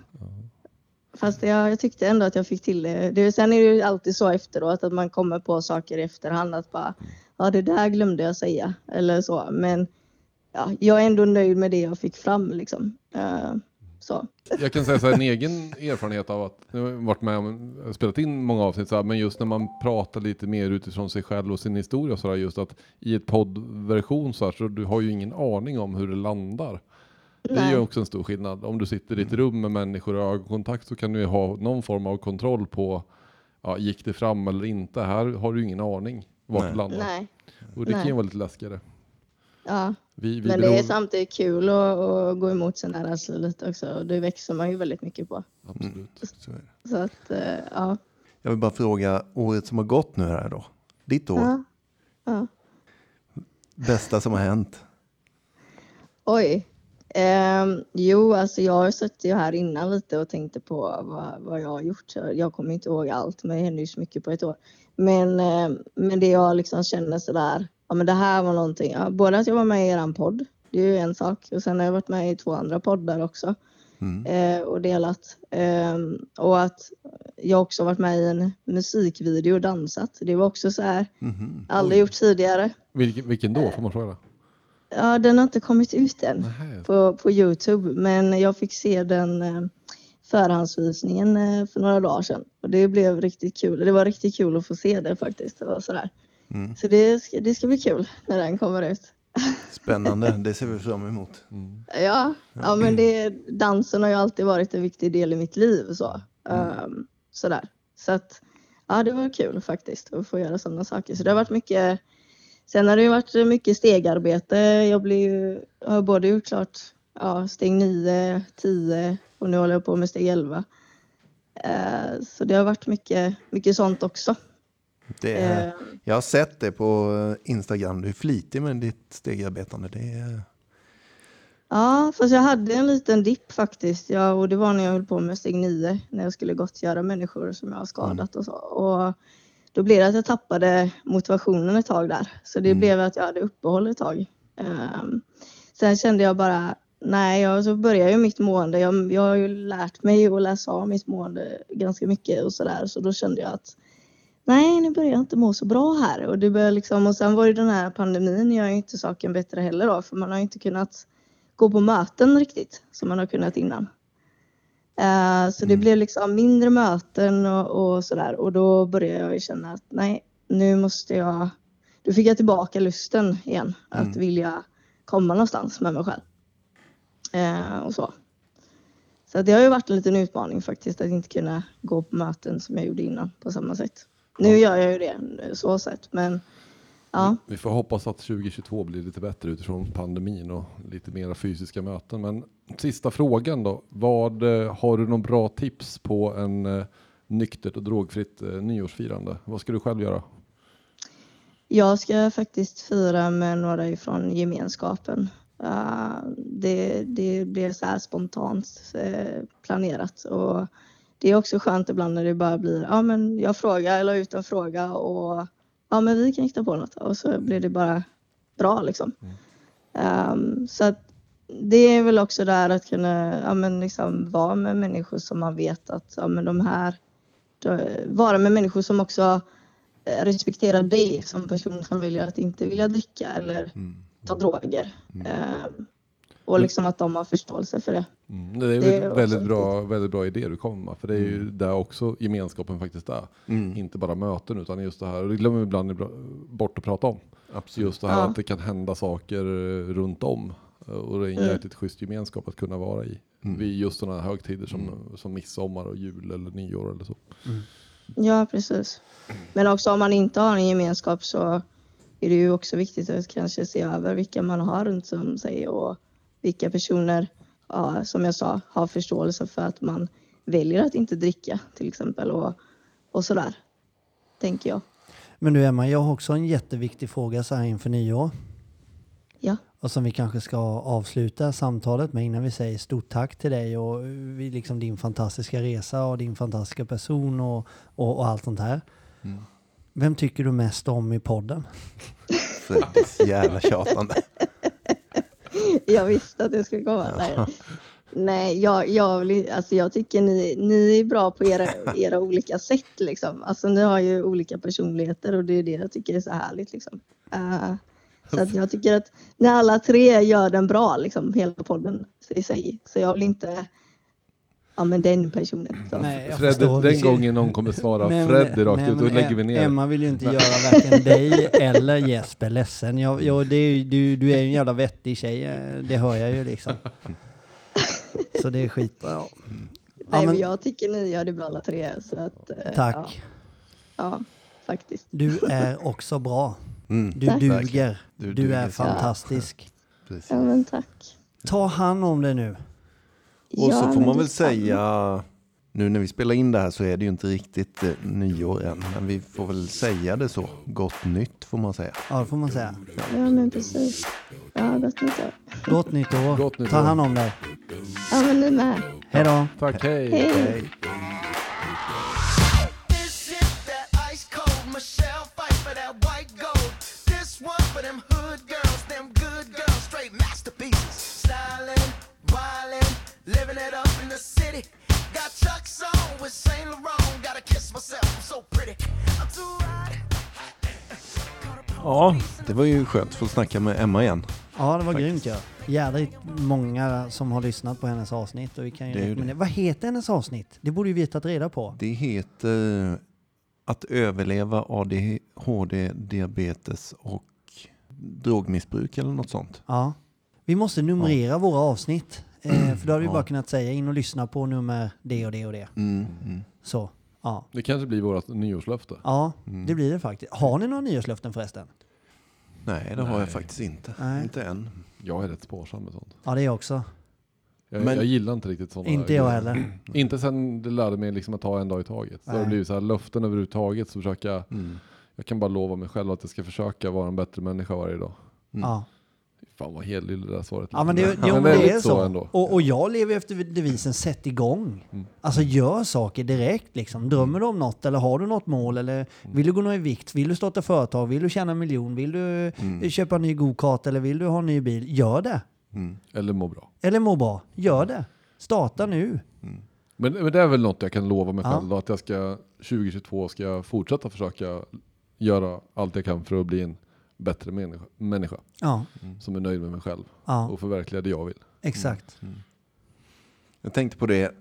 Fast jag, jag tyckte ändå att jag fick till det. det. Sen är det ju alltid så efteråt att man kommer på saker i efterhand att bara, ja det där glömde jag säga eller så. Men ja, jag är ändå nöjd med det jag fick fram liksom. Eh, så. Jag kan säga så här, en egen erfarenhet av att, jag har varit med om, har spelat in många avsnitt, så här, men just när man pratar lite mer utifrån sig själv och sin historia så här, just att i ett poddversion så här, så du har ju ingen aning om hur det landar. Det är Nej. ju också en stor skillnad. Om du sitter i ett rum med människor och har ögonkontakt så kan du ju ha någon form av kontroll på, ja, gick det fram eller inte? Här har du ingen aning vart Nej. det landar. Nej, Och det kan ju Nej. vara lite läskigare. ja. Vi, vi Men det är beror- samtidigt kul att, att gå emot sin rädsla lite också. Och det växer man ju väldigt mycket på. Absolut. Så är det. Så att, eh, ja. Jag vill bara fråga, året som har gått nu här då, ditt år. ja. ja. bästa som har hänt? Oj. Ehm, jo, alltså jag har suttit ju här innan lite och tänkte på vad, vad jag har gjort. Så Jag kommer inte ihåg allt, men det händer ju så mycket på ett år. Men, ehm, men det jag liksom känner sådär, ja men det här var någonting. Ja, både att jag var med i eran podd, det är ju en sak. Och sen har jag varit med i två andra poddar också Mm. eh, och delat. Ehm, och att jag också varit med i en musikvideo och dansat. Det var också så här, Mhm. aldrig gjort tidigare. Vilken, vilken då, får man fråga? Ja, den har inte kommit ut än på, på Youtube, men jag fick se den eh, förhandsvisningen eh, för några dagar sedan och det blev riktigt kul. Det var riktigt kul att få se det faktiskt. Det var sådär. Mm. Så det ska, det ska bli kul när den kommer ut. Spännande, det ser vi fram emot. Mm. Ja, ja men det, dansen har ju alltid varit en viktig del i mitt liv. Så. Um, sådär. Så att, ja, det var kul faktiskt att få göra sådana saker. Så det har varit mycket. Sen har det ju varit mycket stegarbete. Jag blir ju, har både gjort klart ja, steg 9, 10 och nu håller jag på med steg 11. Eh, så det har varit mycket, mycket sånt också. Det är, Eh, jag har sett det på eh, Instagram, du är flitig med ditt stegarbetande. Det är, Ja, fast jag hade en liten dipp faktiskt. Ja, och det var när jag höll på med steg 9, när jag skulle gottgöra människor som jag har skadat och så. Och då blev det att jag tappade motivationen ett tag där. Så det Mm. blev att jag hade uppehåll ett tag. Ehm, sen kände jag bara, nej, jag, så började ju mitt mående. Jag, jag har ju lärt mig att läsa av mitt mående ganska mycket och sådär. Så då kände jag att nej, nu börjar jag inte må så bra här. Och, det började liksom, och sen var ju den här pandemin gör ju inte saken bättre heller då, för man har ju inte kunnat gå på möten riktigt som man har kunnat innan. Eh, så det Mm. blev liksom mindre möten och, och sådär och då började jag ju känna att nej, nu måste jag. Då fick jag tillbaka lusten igen att Mm. vilja komma någonstans med mig själv. Eh, och så. Så det har ju varit en liten utmaning faktiskt att inte kunna gå på möten som jag gjorde innan på samma sätt. Nu gör jag ju det så sett, men ja. Vi får hoppas att 2022 blir lite bättre utifrån pandemin och lite mera fysiska möten. Men sista frågan då. Vad, eh, har du någon bra tips på en eh, nyktert och drogfritt eh, nyårsfirande? Vad ska du själv göra? Jag ska faktiskt fira med några ifrån gemenskapen. Uh, det, det blir så här spontant eh, planerat och det är också skönt ibland när det bara blir, ja men jag frågar eller ut en fråga och ja men vi kan hitta på något och så blir det bara bra liksom. Um, så att det är väl också där att kunna ja, men liksom vara med människor som man vet att ja, men de här, då, vara med människor som också eh, respekterar dig som person som väljer att inte vilja dricka eller mm. ta droger. Ehm, och liksom att de har förståelse för det. Mm. Det är Det en är väldigt bra, väldigt bra idé du kommer med. För det är ju där också gemenskapen faktiskt är. Mm. Inte bara möten utan just det här, och det glömmer vi ibland bort att prata om. Absolut. Just det här Ja. att det kan hända saker eh, runt om. Eh, Och det är en Mm. jäkligt schysst gemenskap att kunna vara i. Mm. Vid just sådana här högtider som, som midsommar och jul eller nyår eller så. Ja, precis. Men också om man inte har en gemenskap så är det ju också viktigt att kanske se över vilka man har runt om sig och vilka personer, ja, som jag sa, har förståelse för att man väljer att inte dricka till exempel och, och sådär, tänker jag. Men du Emma, jag har också en jätteviktig fråga så här inför nyår. Ja. Och som vi kanske ska avsluta samtalet med innan vi säger stort tack till dig och vi- liksom din fantastiska resa och din fantastiska person och, och, och allt sånt här. Mm. Vem tycker du mest om i podden? Freddys jävla tjatande. Jag visste att det skulle komma. Nej, Nej jag, jag, alltså jag tycker ni, ni är bra på era, era olika sätt. Liksom. Alltså, ni har ju olika personligheter och det är det jag tycker är så härligt. Liksom. Eh, så jag tycker att ni alla tre gör den bra, liksom, hela podden i sig. Så jag vill inte, ja men den personen. Så. Nej, jag Fred, förstår. den gången någon kommer svara Men- Freddy rakt nej, ut, då lägger vi ner. Emma vill ju inte göra varken dig eller Jesper ledsen. Jag, jag, det är, du, du är ju en jävla vettig tjej, eh, det hör jag ju liksom. Så det är skitbra. Ja. Nej, men- men jag tycker ni gör det bra alla tre. Så att, eh, Ja, Tack. ja, faktiskt. Du är också bra. Mm. Du Tack. duger. Du Du duger är fantastisk. Ja, men tack. Ta hand om det nu. Och Ja, så får man väl säga Nu när vi spelar in det här så är det ju inte riktigt eh, nyår än, men vi får väl säga det så. Gott nytt får man säga. Ja, det får man säga. Ja, men precis. Ja, gott nytt år. Gott nytt år. Gott nytt Ta år. hand om dig. Ja, men ni med. Hej då. Tack, hej! Hej. Det var ju skönt att få snacka med Emma igen. Ja, det var Faktiskt. grymt ja. Jädrigt många som har lyssnat på hennes avsnitt. Och vi kan ju Det är ju rekommendera- Vad heter hennes avsnitt? Det borde ju vi tagit reda på. Det heter Att överleva ADHD, diabetes och drogmissbruk eller något sånt. Ja. Vi måste numrera våra avsnitt. Eh, för då hade vi Ja. bara kunnat säga in och lyssna på nummer det och det och det. Mm, mm. Så, ja. Det kanske blir vårt nyårslöfte. Ja, Mm. det blir det faktiskt. Har ni några nyårslöften förresten? Nej, det har jag faktiskt inte. Nej. Inte än. Jag är rätt sparsam med sånt. Ja, det är jag också. Jag, Men- jag gillar inte riktigt sådana Inte jag heller. Inte sen det lärde mig liksom att ta en dag i taget. Så har det Nej. blivit så här löften överhuvudtaget så försöker jag, Mm. jag kan bara lova mig själv att jag ska försöka vara en bättre människa varje dag. Mm. Ja. Fan vad helylle det där svaret Ja men det, jo, men det lite är så. ändå. Och, och jag lever efter devisen sätt igång. Mm. Alltså gör saker direkt liksom. Drömmer du om något eller har du något mål eller Mm. vill du gå ner i vikt? Vill du starta företag? Vill du tjäna en miljon? Vill du Mm. köpa en ny go-kart eller vill du ha en ny bil? Gör det! Mm. Eller må bra. Eller må bra. Gör det! Starta nu! Men, men det är väl något jag kan lova mig Ja. själv då, att jag ska 2022 ska jag fortsätta försöka göra allt jag kan för att bli en bättre människa, människa Ja, som är nöjd med mig själv ja och förverkliga det jag vill. exakt. Jag tänkte på det.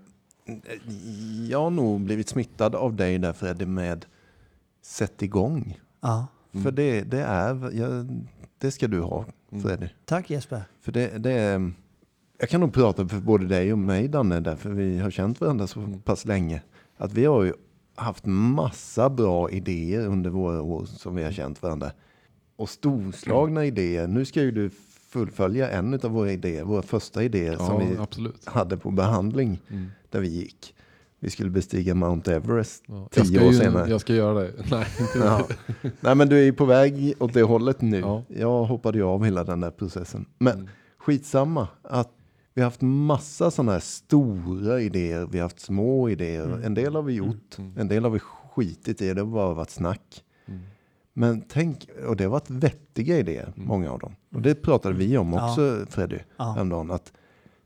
Jag har nog blivit smittad av dig där Freddy med sätt igång. Ja. För det, det är, jag, det ska du ha Freddy. Tack Jesper. För det, det är, jag kan nog prata för både dig och mig Danne, därför vi har känt varandra så pass länge. Att vi har ju haft massa bra idéer under våra år som vi har känt varandra. Och storslagna idéer. Nu ska ju du fullfölja en av våra idéer, våra första idéer som Ja, vi absolut. hade på behandling Mm. där vi gick. Vi skulle bestiga Mount Everest Ja. Tio år senare. jag ska göra det. Nej, inte Ja. Nej men du är ju på väg åt det hållet nu. Ja. Jag hoppade ju av hela den där processen. Men Mm. skitsamma. Att vi har haft massa sådana här stora idéer. Vi har haft små idéer. Mm. En del har vi gjort. En del har vi skitit i. Det har bara varit snack. Mm. Men tänk, och det har varit vettiga idéer, många av dem. Och det pratade vi om Ja. också Freddy, Ja. häromdagen. Att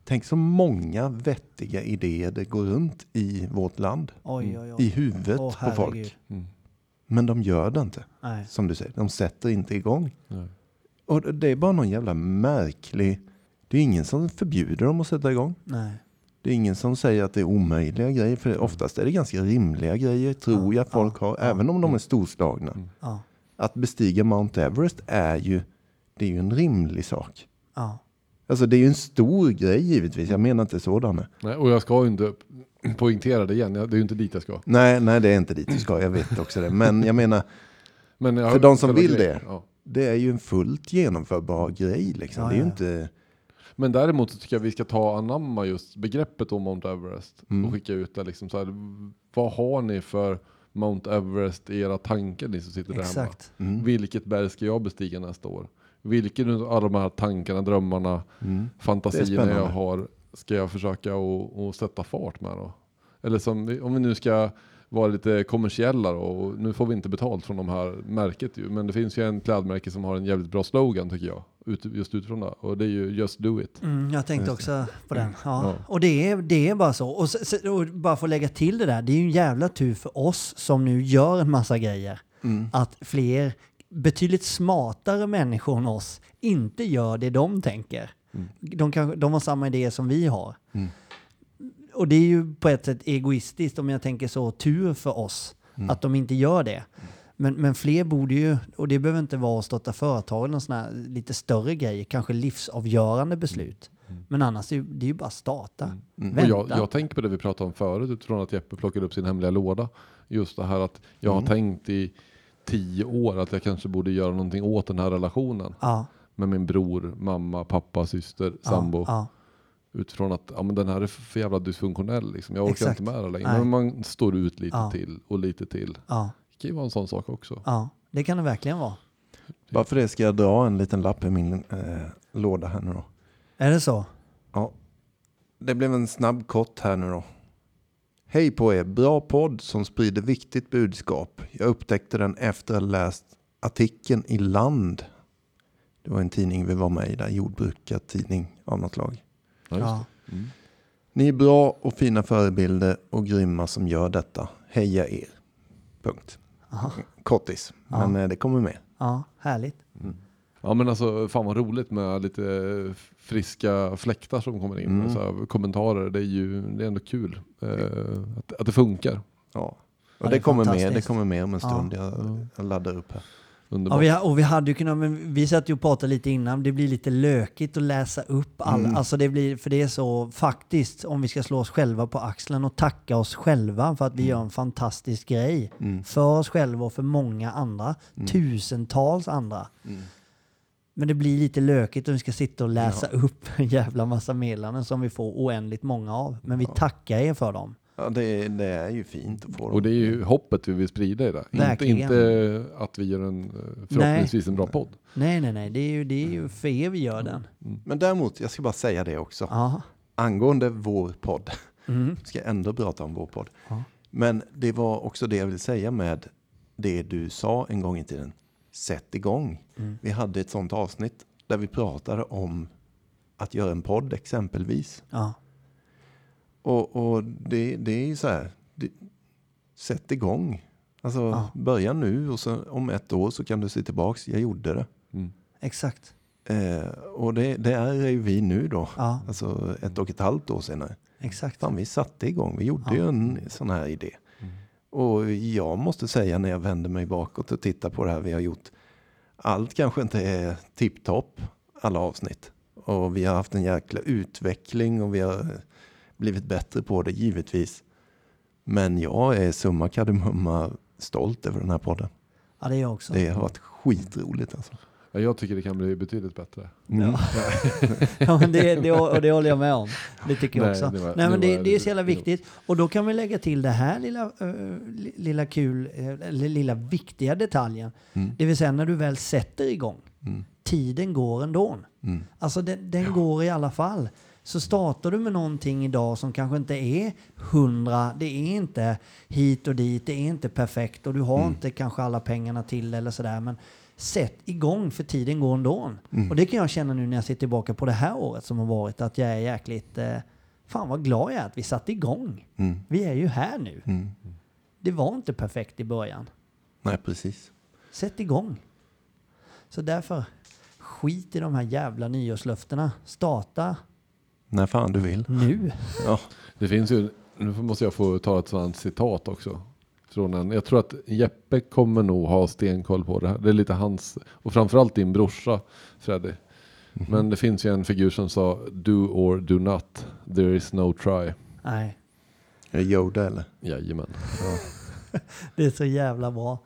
tänk så många vettiga idéer det går runt i vårt land. Oj, oj, I oj. huvudet Åh, på folk. Mm. Men de gör det inte. Nej. Som du säger, de sätter inte igång. Nej. Och det är bara någon jävla märklig... Det är ingen som förbjuder dem att sätta igång. Nej. Det är ingen som säger att det är omöjliga grejer. För oftast är det ganska rimliga grejer, tror Ja, jag folk ja, har. ja. Även om de är storslagna. Mm. Ja. Att bestiga Mount Everest är ju, det är ju en rimlig sak. Ja. Alltså det är ju en stor grej givetvis. Jag menar inte sådana. Nej, och jag ska ju inte poängtera det igen. Jag- Det är ju inte dit jag ska. Nej, nej, det är inte dit du ska. Jag vet också det. Men jag menar, Men jag, För de som vill det. Ja. det är ju en fullt genomförbar grej. Liksom. Ja, det är inte... Men däremot så tycker jag vi ska ta anamma just begreppet om Mount Everest Mm. och skicka ut det liksom så här, Vad har ni för Mount Everest i era tankar ni som sitter där hemma? Mm. Vilket berg ska jag bestiga nästa år? Vilken av alla de här tankarna, drömmarna, Mm. fantasierna jag har ska jag försöka att sätta fart med då? Eller som, om vi nu ska vara lite kommersiella då, och nu får vi inte betalt från de här märket ju, men det finns ju en klädmärke som har en jävligt bra slogan tycker jag, ut, just utifrån det, och det är ju Just Do It. Mm, jag tänkte också på den. Ja. Ja. Och det är, det är bara så. Och, och bara för att lägga till det där, det är ju en jävla tur för oss som nu gör en massa grejer. Mm. Att fler betydligt smartare människor än oss inte gör det de tänker. Mm. De, kanske, de har samma idéer som vi har. Mm. Och det är ju på ett sätt egoistiskt om jag tänker så, tur för oss Mm. att de inte gör det. Men, men fler borde ju, och det behöver inte vara att starta företag eller här lite större grejer, kanske livsavgörande beslut. Men annars är det ju- bara att starta. Mm. Och jag, jag tänker på det vi pratade om förut utifrån att Jeppe plockade upp sin hemliga låda. Just det här att jag har Mm. tänkt i tio år att jag kanske borde göra någonting åt den här relationen Ja, med min bror, mamma, pappa, syster, ja, sambo. ja, Utifrån att ja, men den här är för jävla dysfunktionell. Liksom. Jag orkar Exakt. inte med det längre. Nej. Men man står ut lite Ja. till och lite till. Ja, Det kan ju vara en sån sak också. ja, det kan det verkligen vara. Bara för det ska jag dra en liten lapp i min eh, låda här nu då. Är det så? Ja. Det blev en snabb kort här nu då. Hej på er, bra podd som sprider viktigt budskap. Jag upptäckte den efter att ha läst artikeln i Land. Det var en tidning vi var med i där, jordbrukartidning av något slag. Ja, Ja. Mm. Ni är bra och fina förebilder och grymma som gör detta. Heja er. Punkt. Aha. Kortis, Ja. men eh, det kommer med. Ja, härligt. Ja men alltså fan vad roligt med lite friska fläktar som kommer in. Mm. Och så här, kommentarer. Det är ju det är ändå kul eh, att, att det funkar. Ja. Och Ja, det det, kommer med, det kommer med om en Ja. stund. Jag, jag laddar upp här. Ja, vi, och vi hade ju kunnat, men vi satt ju och pratade lite innan, det blir lite lökigt att läsa upp alla, Mm. alltså det blir, för det är så faktiskt, om vi ska slå oss själva på axeln och tacka oss själva för att vi gör en fantastisk grej. Mm. För oss själva och för många andra, tusentals andra. Mm. Men det blir lite lökigt om vi ska sitta och läsa upp en jävla massa meddelanden som vi får oändligt många av. Men vi tackar er för dem. Ja, det, det är ju fint att få dem. Och det är ju hoppet vi vill sprida i det. Inte, inte att vi gör en, eh, förhoppningsvis en bra podd. Nej, nej, nej, det är ju, det är ju för er vi gör den. Men däremot, jag ska bara säga det också. Ja. Angående vår podd. Mm. ska jag ändå prata om vår podd. Ja. Men det var också det jag ville säga med det du sa en gång i tiden. Sätt igång. Mm. Vi hade ett sånt avsnitt där vi pratade om att göra en podd exempelvis. Ja. Och, och det, det är ju så här. Det, sätt igång. Alltså Ja. börja nu och så om ett år så kan du se tillbaks. Jag gjorde det. Mm. Exakt. Eh, och det, det är ju vi nu då. Ja, Alltså ett och ett halvt år senare. exakt. Fan, vi satte igång. Vi gjorde Ja. ju en sån här idé. Och jag måste säga när jag vänder mig bakåt och tittar på det här vi har gjort. Allt kanske inte är tipptopp, alla avsnitt. Och vi har haft en jäkla utveckling och vi har blivit bättre på det givetvis. Men jag är summa kardemumma stolt över den här podden. Ja, det är jag också. Det har varit skitroligt alltså. Ja, jag tycker det kan bli betydligt bättre. Mm. Ja, men det, det, och det håller jag med om. Det tycker jag Nej, också. det var- Nej, det men det, var- det är så jävla det- viktigt. Och då kan vi lägga till det här lilla, li- lilla kul, eller lilla viktiga detaljen. Mm. Det vill säga när du väl sätter igång. Mm. Tiden går ändå. Mm. Alltså den, den går i alla fall. Så startar du med någonting idag som kanske inte är hundra, det är inte hit och dit, det är inte perfekt och du har inte kanske alla pengarna till eller sådär. Men sätt igång för tiden går ändå. Och det kan jag känna nu när jag ser tillbaka på det här året som har varit att jag är jäkligt, eh, fan vad glad jag är att vi satte igång. Mm. Vi är ju här nu. Mm. Det var inte perfekt i början. Nej, precis. Sätt igång. Så därför, skit i de här jävla nyårslöftena. Starta När fan du vill. nu. Ja. Det finns ju, nu måste jag få ta ett sådant citat också. Från en, jag tror att Jeppe kommer nog ha stenkoll på det här. Det är lite hans, och framförallt din brorsa Freddy. Men det finns ju en figur som sa do or do not, there is no try. Nej, Är det Yoda eller? Jajamän. det är så jävla bra.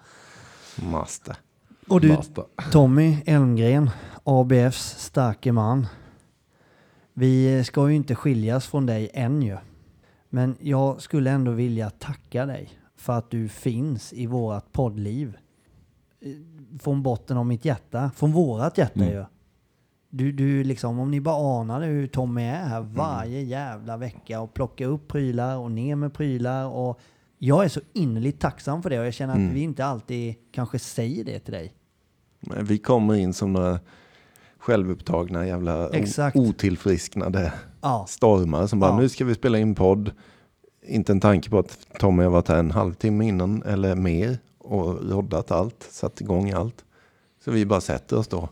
Master. Och du. Tommy Elmgren, ABFs starke man. Vi ska ju inte skiljas från dig än ju. Men jag skulle ändå vilja tacka dig för att du finns i vårat poddliv. Från botten av mitt hjärta, från vårat hjärta Mm. ju. Du, du liksom, om ni bara anade hur Tommy är här varje jävla vecka och plockar upp prylar och ner med prylar och jag är så innerligt tacksam för det och jag känner att Mm. vi inte alltid kanske säger det till dig. Men Vi kommer in som några självupptagna jävla Exakt. otillfrisknade Ja, stormar som bara Ja. nu ska vi spela in podd. Inte en tanke på att Tommy har varit här en halvtimme innan eller mer och roddat allt, satt igång allt. Så vi bara sätter oss då.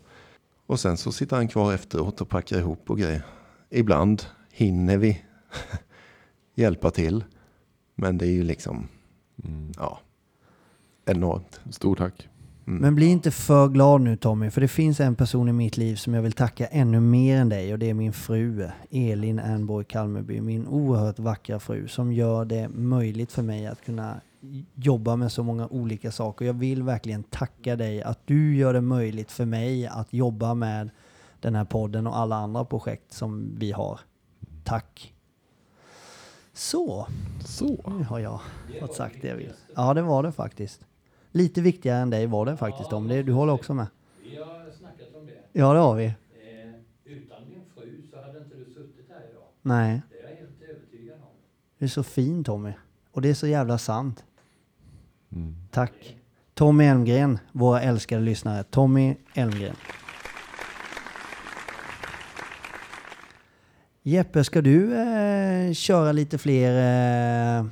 Och sen så sitter han kvar efteråt och packar ihop och grejer. Ibland hinner vi hjälpa till. Men det är ju liksom, Mm. ja, enormt. Stort tack. Mm. Men bli inte för glad nu Tommy, för det finns en person i mitt liv som jag vill tacka ännu mer än dig och det är min fru Elin Ernborg Kalmerby, min oerhört vackra fru som gör det möjligt för mig att kunna jobba med så många olika saker. Jag vill verkligen tacka dig att du gör det möjligt för mig att jobba med den här podden och alla andra projekt som vi har. Tack. Så, Så. nu har jag fått sagt det jag vill. Ja, det var det faktiskt. Lite viktigare än dig var det faktiskt om det. Du håller också med? Vi har snackat om det. Ja, det har vi. Eh, utan din fru så hade inte du suttit här idag. Nej, Det är jag helt övertygad om. du är så fin Tommy. Och det är så jävla sant. Mm. Tack. Tommy Elmgren, våra älskade lyssnare. Tommy Elmgren. Jeppe, ska du eh, köra lite fler... Eh,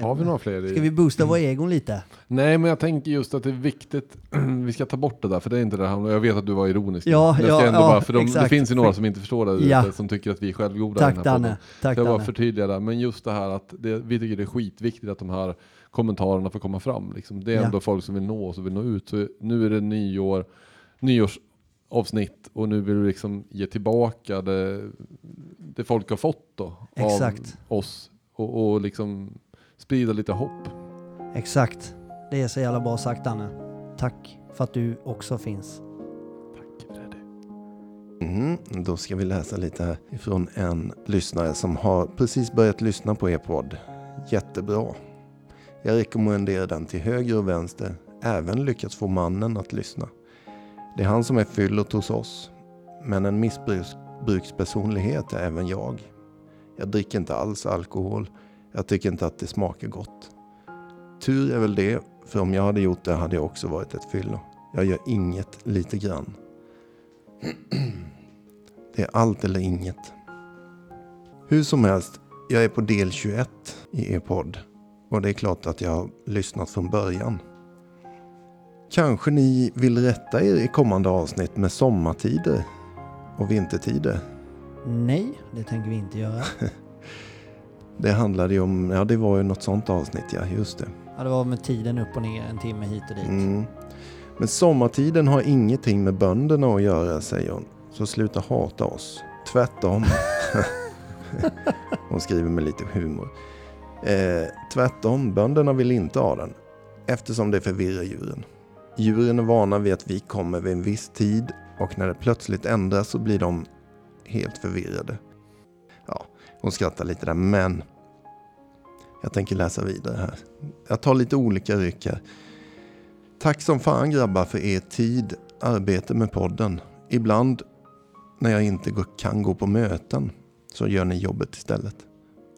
Har vi några fler? Ska vi boosta våra egon lite? Nej, men jag tänker just att det är viktigt. vi ska ta bort det där, för det är inte det här. Jag vet att du var ironisk. Ja, Men jag ja, ändå ja, bara, för de, det finns ju några som inte förstår det, Ja. som tycker att vi är självgoda i Tack den här podden. Danne. Tack jag bara Danne. förtydliga det. Men just det här att det, vi tycker det är skitviktigt att de här kommentarerna får komma fram. Liksom. Det är Ja. ändå folk som vill nå oss och vill nå ut. Så nu är det nyår, nyårsavsnitt och nu vill vi liksom ge tillbaka det, det folk har fått då, Exakt. av oss. Och, och liksom sprida lite hopp. Exakt. Det är så jävla bra sagt Danne. Tack för att du också finns. Tack Freddy. Mm, då ska vi läsa lite här ifrån en lyssnare som har precis börjat lyssna på er podd. Jättebra. Jag rekommenderar den till höger och vänster. Även lyckats få mannen att lyssna. Det är han som är fyllot hos oss. Men en missbrukspersonlighet är även jag. Jag dricker inte alls alkohol. Jag tycker inte att det smakar gott. Tur är väl det, för om jag hade gjort det hade jag också varit ett fyllo. Jag gör inget lite grann. Det är allt eller inget. Hur som helst, jag är på del 21 i er podd. Och det är klart att jag har lyssnat från början. Kanske ni vill rätta er i kommande avsnitt med sommartider och vintertider. Nej, det tänker vi inte göra. Det handlade ju om, ja det var ju något sånt avsnitt ja, just det. Ja, det var med tiden upp och ner, en timme hit och dit. Mm. Men sommartiden har ingenting med bönderna att göra, säger hon. Så sluta hata oss. Tvärtom. hon skriver med lite humor. Eh, tvärtom, bönderna vill inte ha den. Eftersom det förvirrar djuren. Djuren är vana vid att vi kommer vid en viss tid och när det plötsligt ändras så blir de helt förvirrade. Hon skrattar lite där, men jag tänker läsa vidare här. Jag tar lite olika ryck här. Tack som fan grabbar för er tid, arbete med podden. Ibland när jag inte kan gå på möten så gör ni jobbet istället.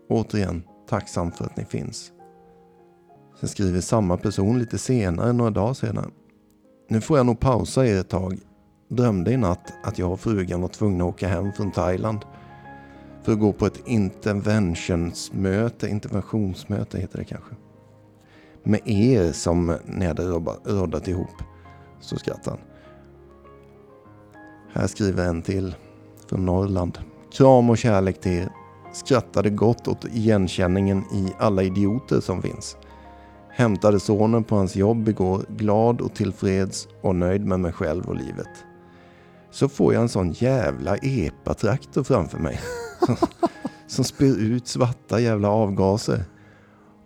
Återigen, tacksam för att ni finns. Sen skriver samma person lite senare, några dagar senare. Nu får jag nog pausa er ett tag. Drömde i natt att jag och frugan var tvungna att åka hem från Thailand för att gå på ett interventionsmöte, interventionsmöte heter det kanske med er som ni hade robba- roddat ihop. Så skrattar han. Här skriver en till från Norrland. Kram och kärlek till er. Skrattade gott åt igenkänningen i alla idioter som finns. Hämtade sonen på hans jobb igår, glad och tillfreds och nöjd med mig själv och livet. Så får jag en sån jävla epatraktor framför mig. Som, som spyr ut svarta jävla avgaser.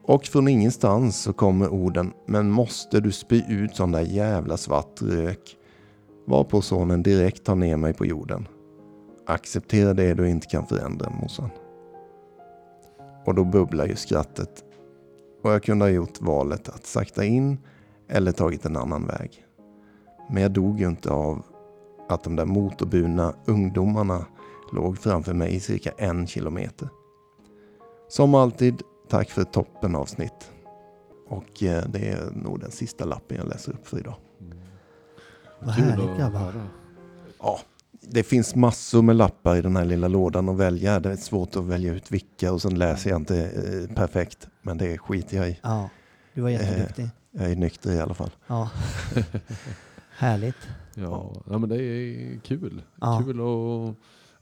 Och från ingenstans så kommer orden Men måste du spy ut sån där jävla svart rök? Varpå sonen direkt tar ner mig på jorden. Acceptera det du inte kan förändra morsan. Och då bubblar ju skrattet. Och jag kunde ha gjort valet att sakta in eller tagit en annan väg. Men jag dog ju inte av att de där motorburna ungdomarna låg framför mig i cirka en kilometer. Som alltid Tack för toppen avsnitt. Och eh, det är nog den sista lappen jag läser upp för idag. Vad Kul härligt att grabbar. Ja, det finns massor med lappar i den här lilla lådan att välja. Det är svårt att välja ut vilka och sen läser jag inte eh, perfekt. Men det skiter jag i. Ja, du var jätteduktig. Jag är nykter i alla fall. Ja. Härligt. Ja, ja, men det är kul. Ja. Kul och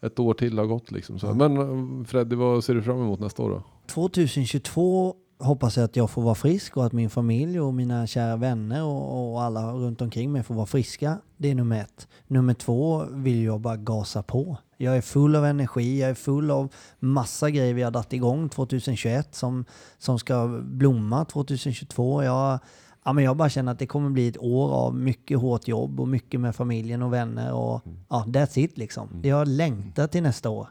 ett år till har gått liksom. Så. Men eh, Freddy, vad ser du fram emot nästa år då? 2022 hoppas jag att jag får vara frisk och att min familj och mina kära vänner och, och alla runt omkring mig får vara friska. Det är nummer ett. Nummer två vill jag bara gasa på. Jag är full av energi, jag är full av massa grejer vi har dragit igång 2021 som, som ska blomma 2022. Jag, ja, men jag bara känner att det kommer bli ett år av mycket hårt jobb och mycket med familjen och vänner och ja, that's it liksom. Jag längtar till nästa år.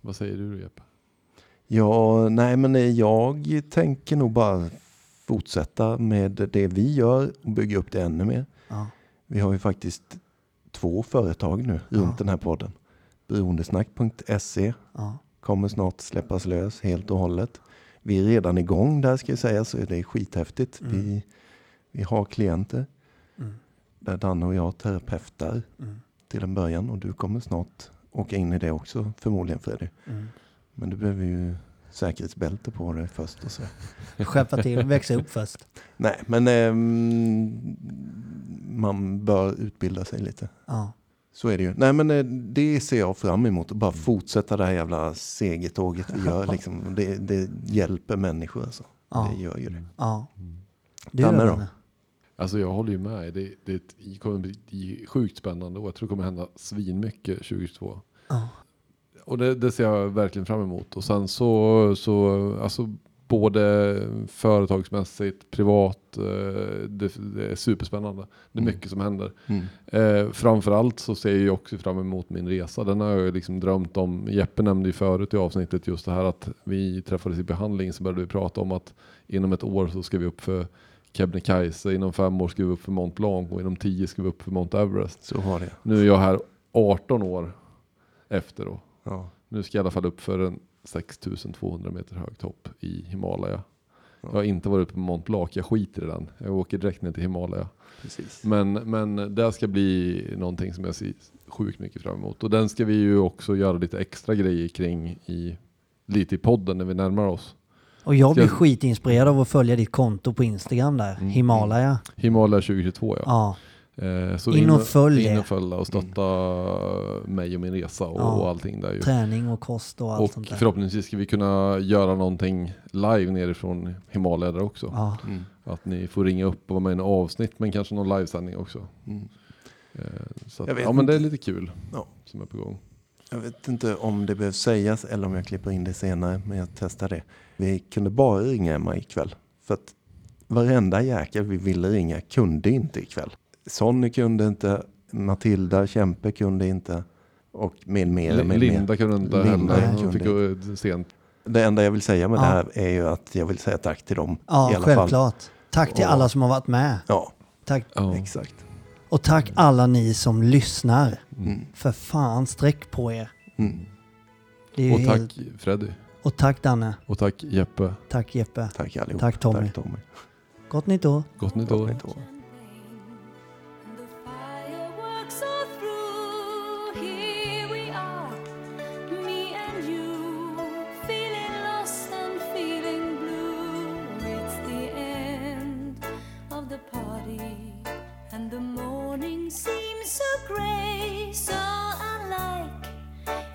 Vad säger du Jeppe? Ja, nej men jag tänker nog bara fortsätta med det vi gör och bygga upp det ännu mer. Ja. Vi har ju faktiskt två företag nu runt Ja. den här podden. Beroendesnack.se Ja. kommer snart släppas lös helt och hållet. Vi är redan igång där ska jag säga så det är skithäftigt. Mm. Vi, vi har klienter Mm. där Danne och jag terapeutar Mm. till en början och du kommer snart åka in i det också förmodligen Freddy. Mm. Men du behöver ju säkerhetsbälte på dig först och så. Skärpa till, växa upp först. Nej, men ehm, man bör utbilda sig lite. Ja. Så är det ju. Nej, men eh, det ser jag fram emot. Att bara fortsätta det här jävla segertåget vi gör. Liksom. Det, det hjälper människor alltså. Ja. Det gör ju det. ja. Danne då? då? Danne? Alltså jag håller ju med. Det, det, det kommer bli sjukt spännande och jag tror det kommer hända svinmycket 2022. Ja. Och det, det ser jag verkligen fram emot. Och sen så, så alltså både företagsmässigt, privat, eh, det, det är superspännande. Det är Mm. mycket som händer. Mm. Eh, framförallt så ser jag också fram emot min resa. Den har jag liksom drömt om. Jeppe nämnde ju förut i avsnittet just det här att vi träffades i behandling så började vi prata om att inom ett år så ska vi upp för Kebnekaise, inom fem år ska vi upp för Mont Blanc och inom tio ska vi upp för Mount Everest. Så var det. Nu är jag här 18 år efter då. Ja. Nu ska jag i alla fall upp för en 6200 meter hög topp i Himalaya. Jag har inte varit uppe på Mont Blanc, jag skiter i den. Jag åker direkt ner till Himalaya. Precis. Men, men det ska bli någonting som jag ser sjukt mycket fram emot. Och den ska vi ju också göra lite extra grejer kring i, lite i podden när vi närmar oss. Och jag blir Ska- skitinspirerad av att följa ditt konto på Instagram där. Mm. Himalaya. Himalaya 2022 ja. Ja. Eh, så In och följ in och följa och stötta mig och min resa och, Ja. och allting där ju. Träning och kost och allt Och sånt där. förhoppningsvis ska vi kunna göra någonting live nerifrån Himalaya där också. Ja. Mm. Att ni får ringa upp och vara med i en avsnitt men kanske någon livesändning också. Mm. Eh, så att, Jag vet ja men det är inte. lite kul Ja. som är på gång. Jag vet inte om det behöver sägas eller om jag klipper in det senare, men jag testar det. Vi kunde bara ringa Emma ikväll. För att varenda jäkel vi ville ringa kunde inte ikväll. Sonny kunde inte, Matilda Kämpe kunde inte och med mer. Li- Med Linda kunde inte Linda heller. Hon kunde fick gå sent. Det enda jag vill säga med Ja. det här är ju att jag vill säga tack till dem Ja, i alla fall. självklart. Tack till Och- alla som har varit med. Ja, Tack. Ja. exakt. Och tack alla ni som lyssnar. Mm. För fan, sträck på er. Mm. Och tack helt... Freddy. Och tack Danne. Och tack Jeppe. Tack Jeppe. Tack allihop. Tack, Tommy. Tack, Tommy. Gott nytt år. Gott nytt Gott år. nytt år.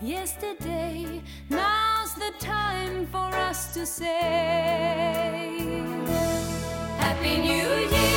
Yesterday. Now's the time for us to say Happy New Year.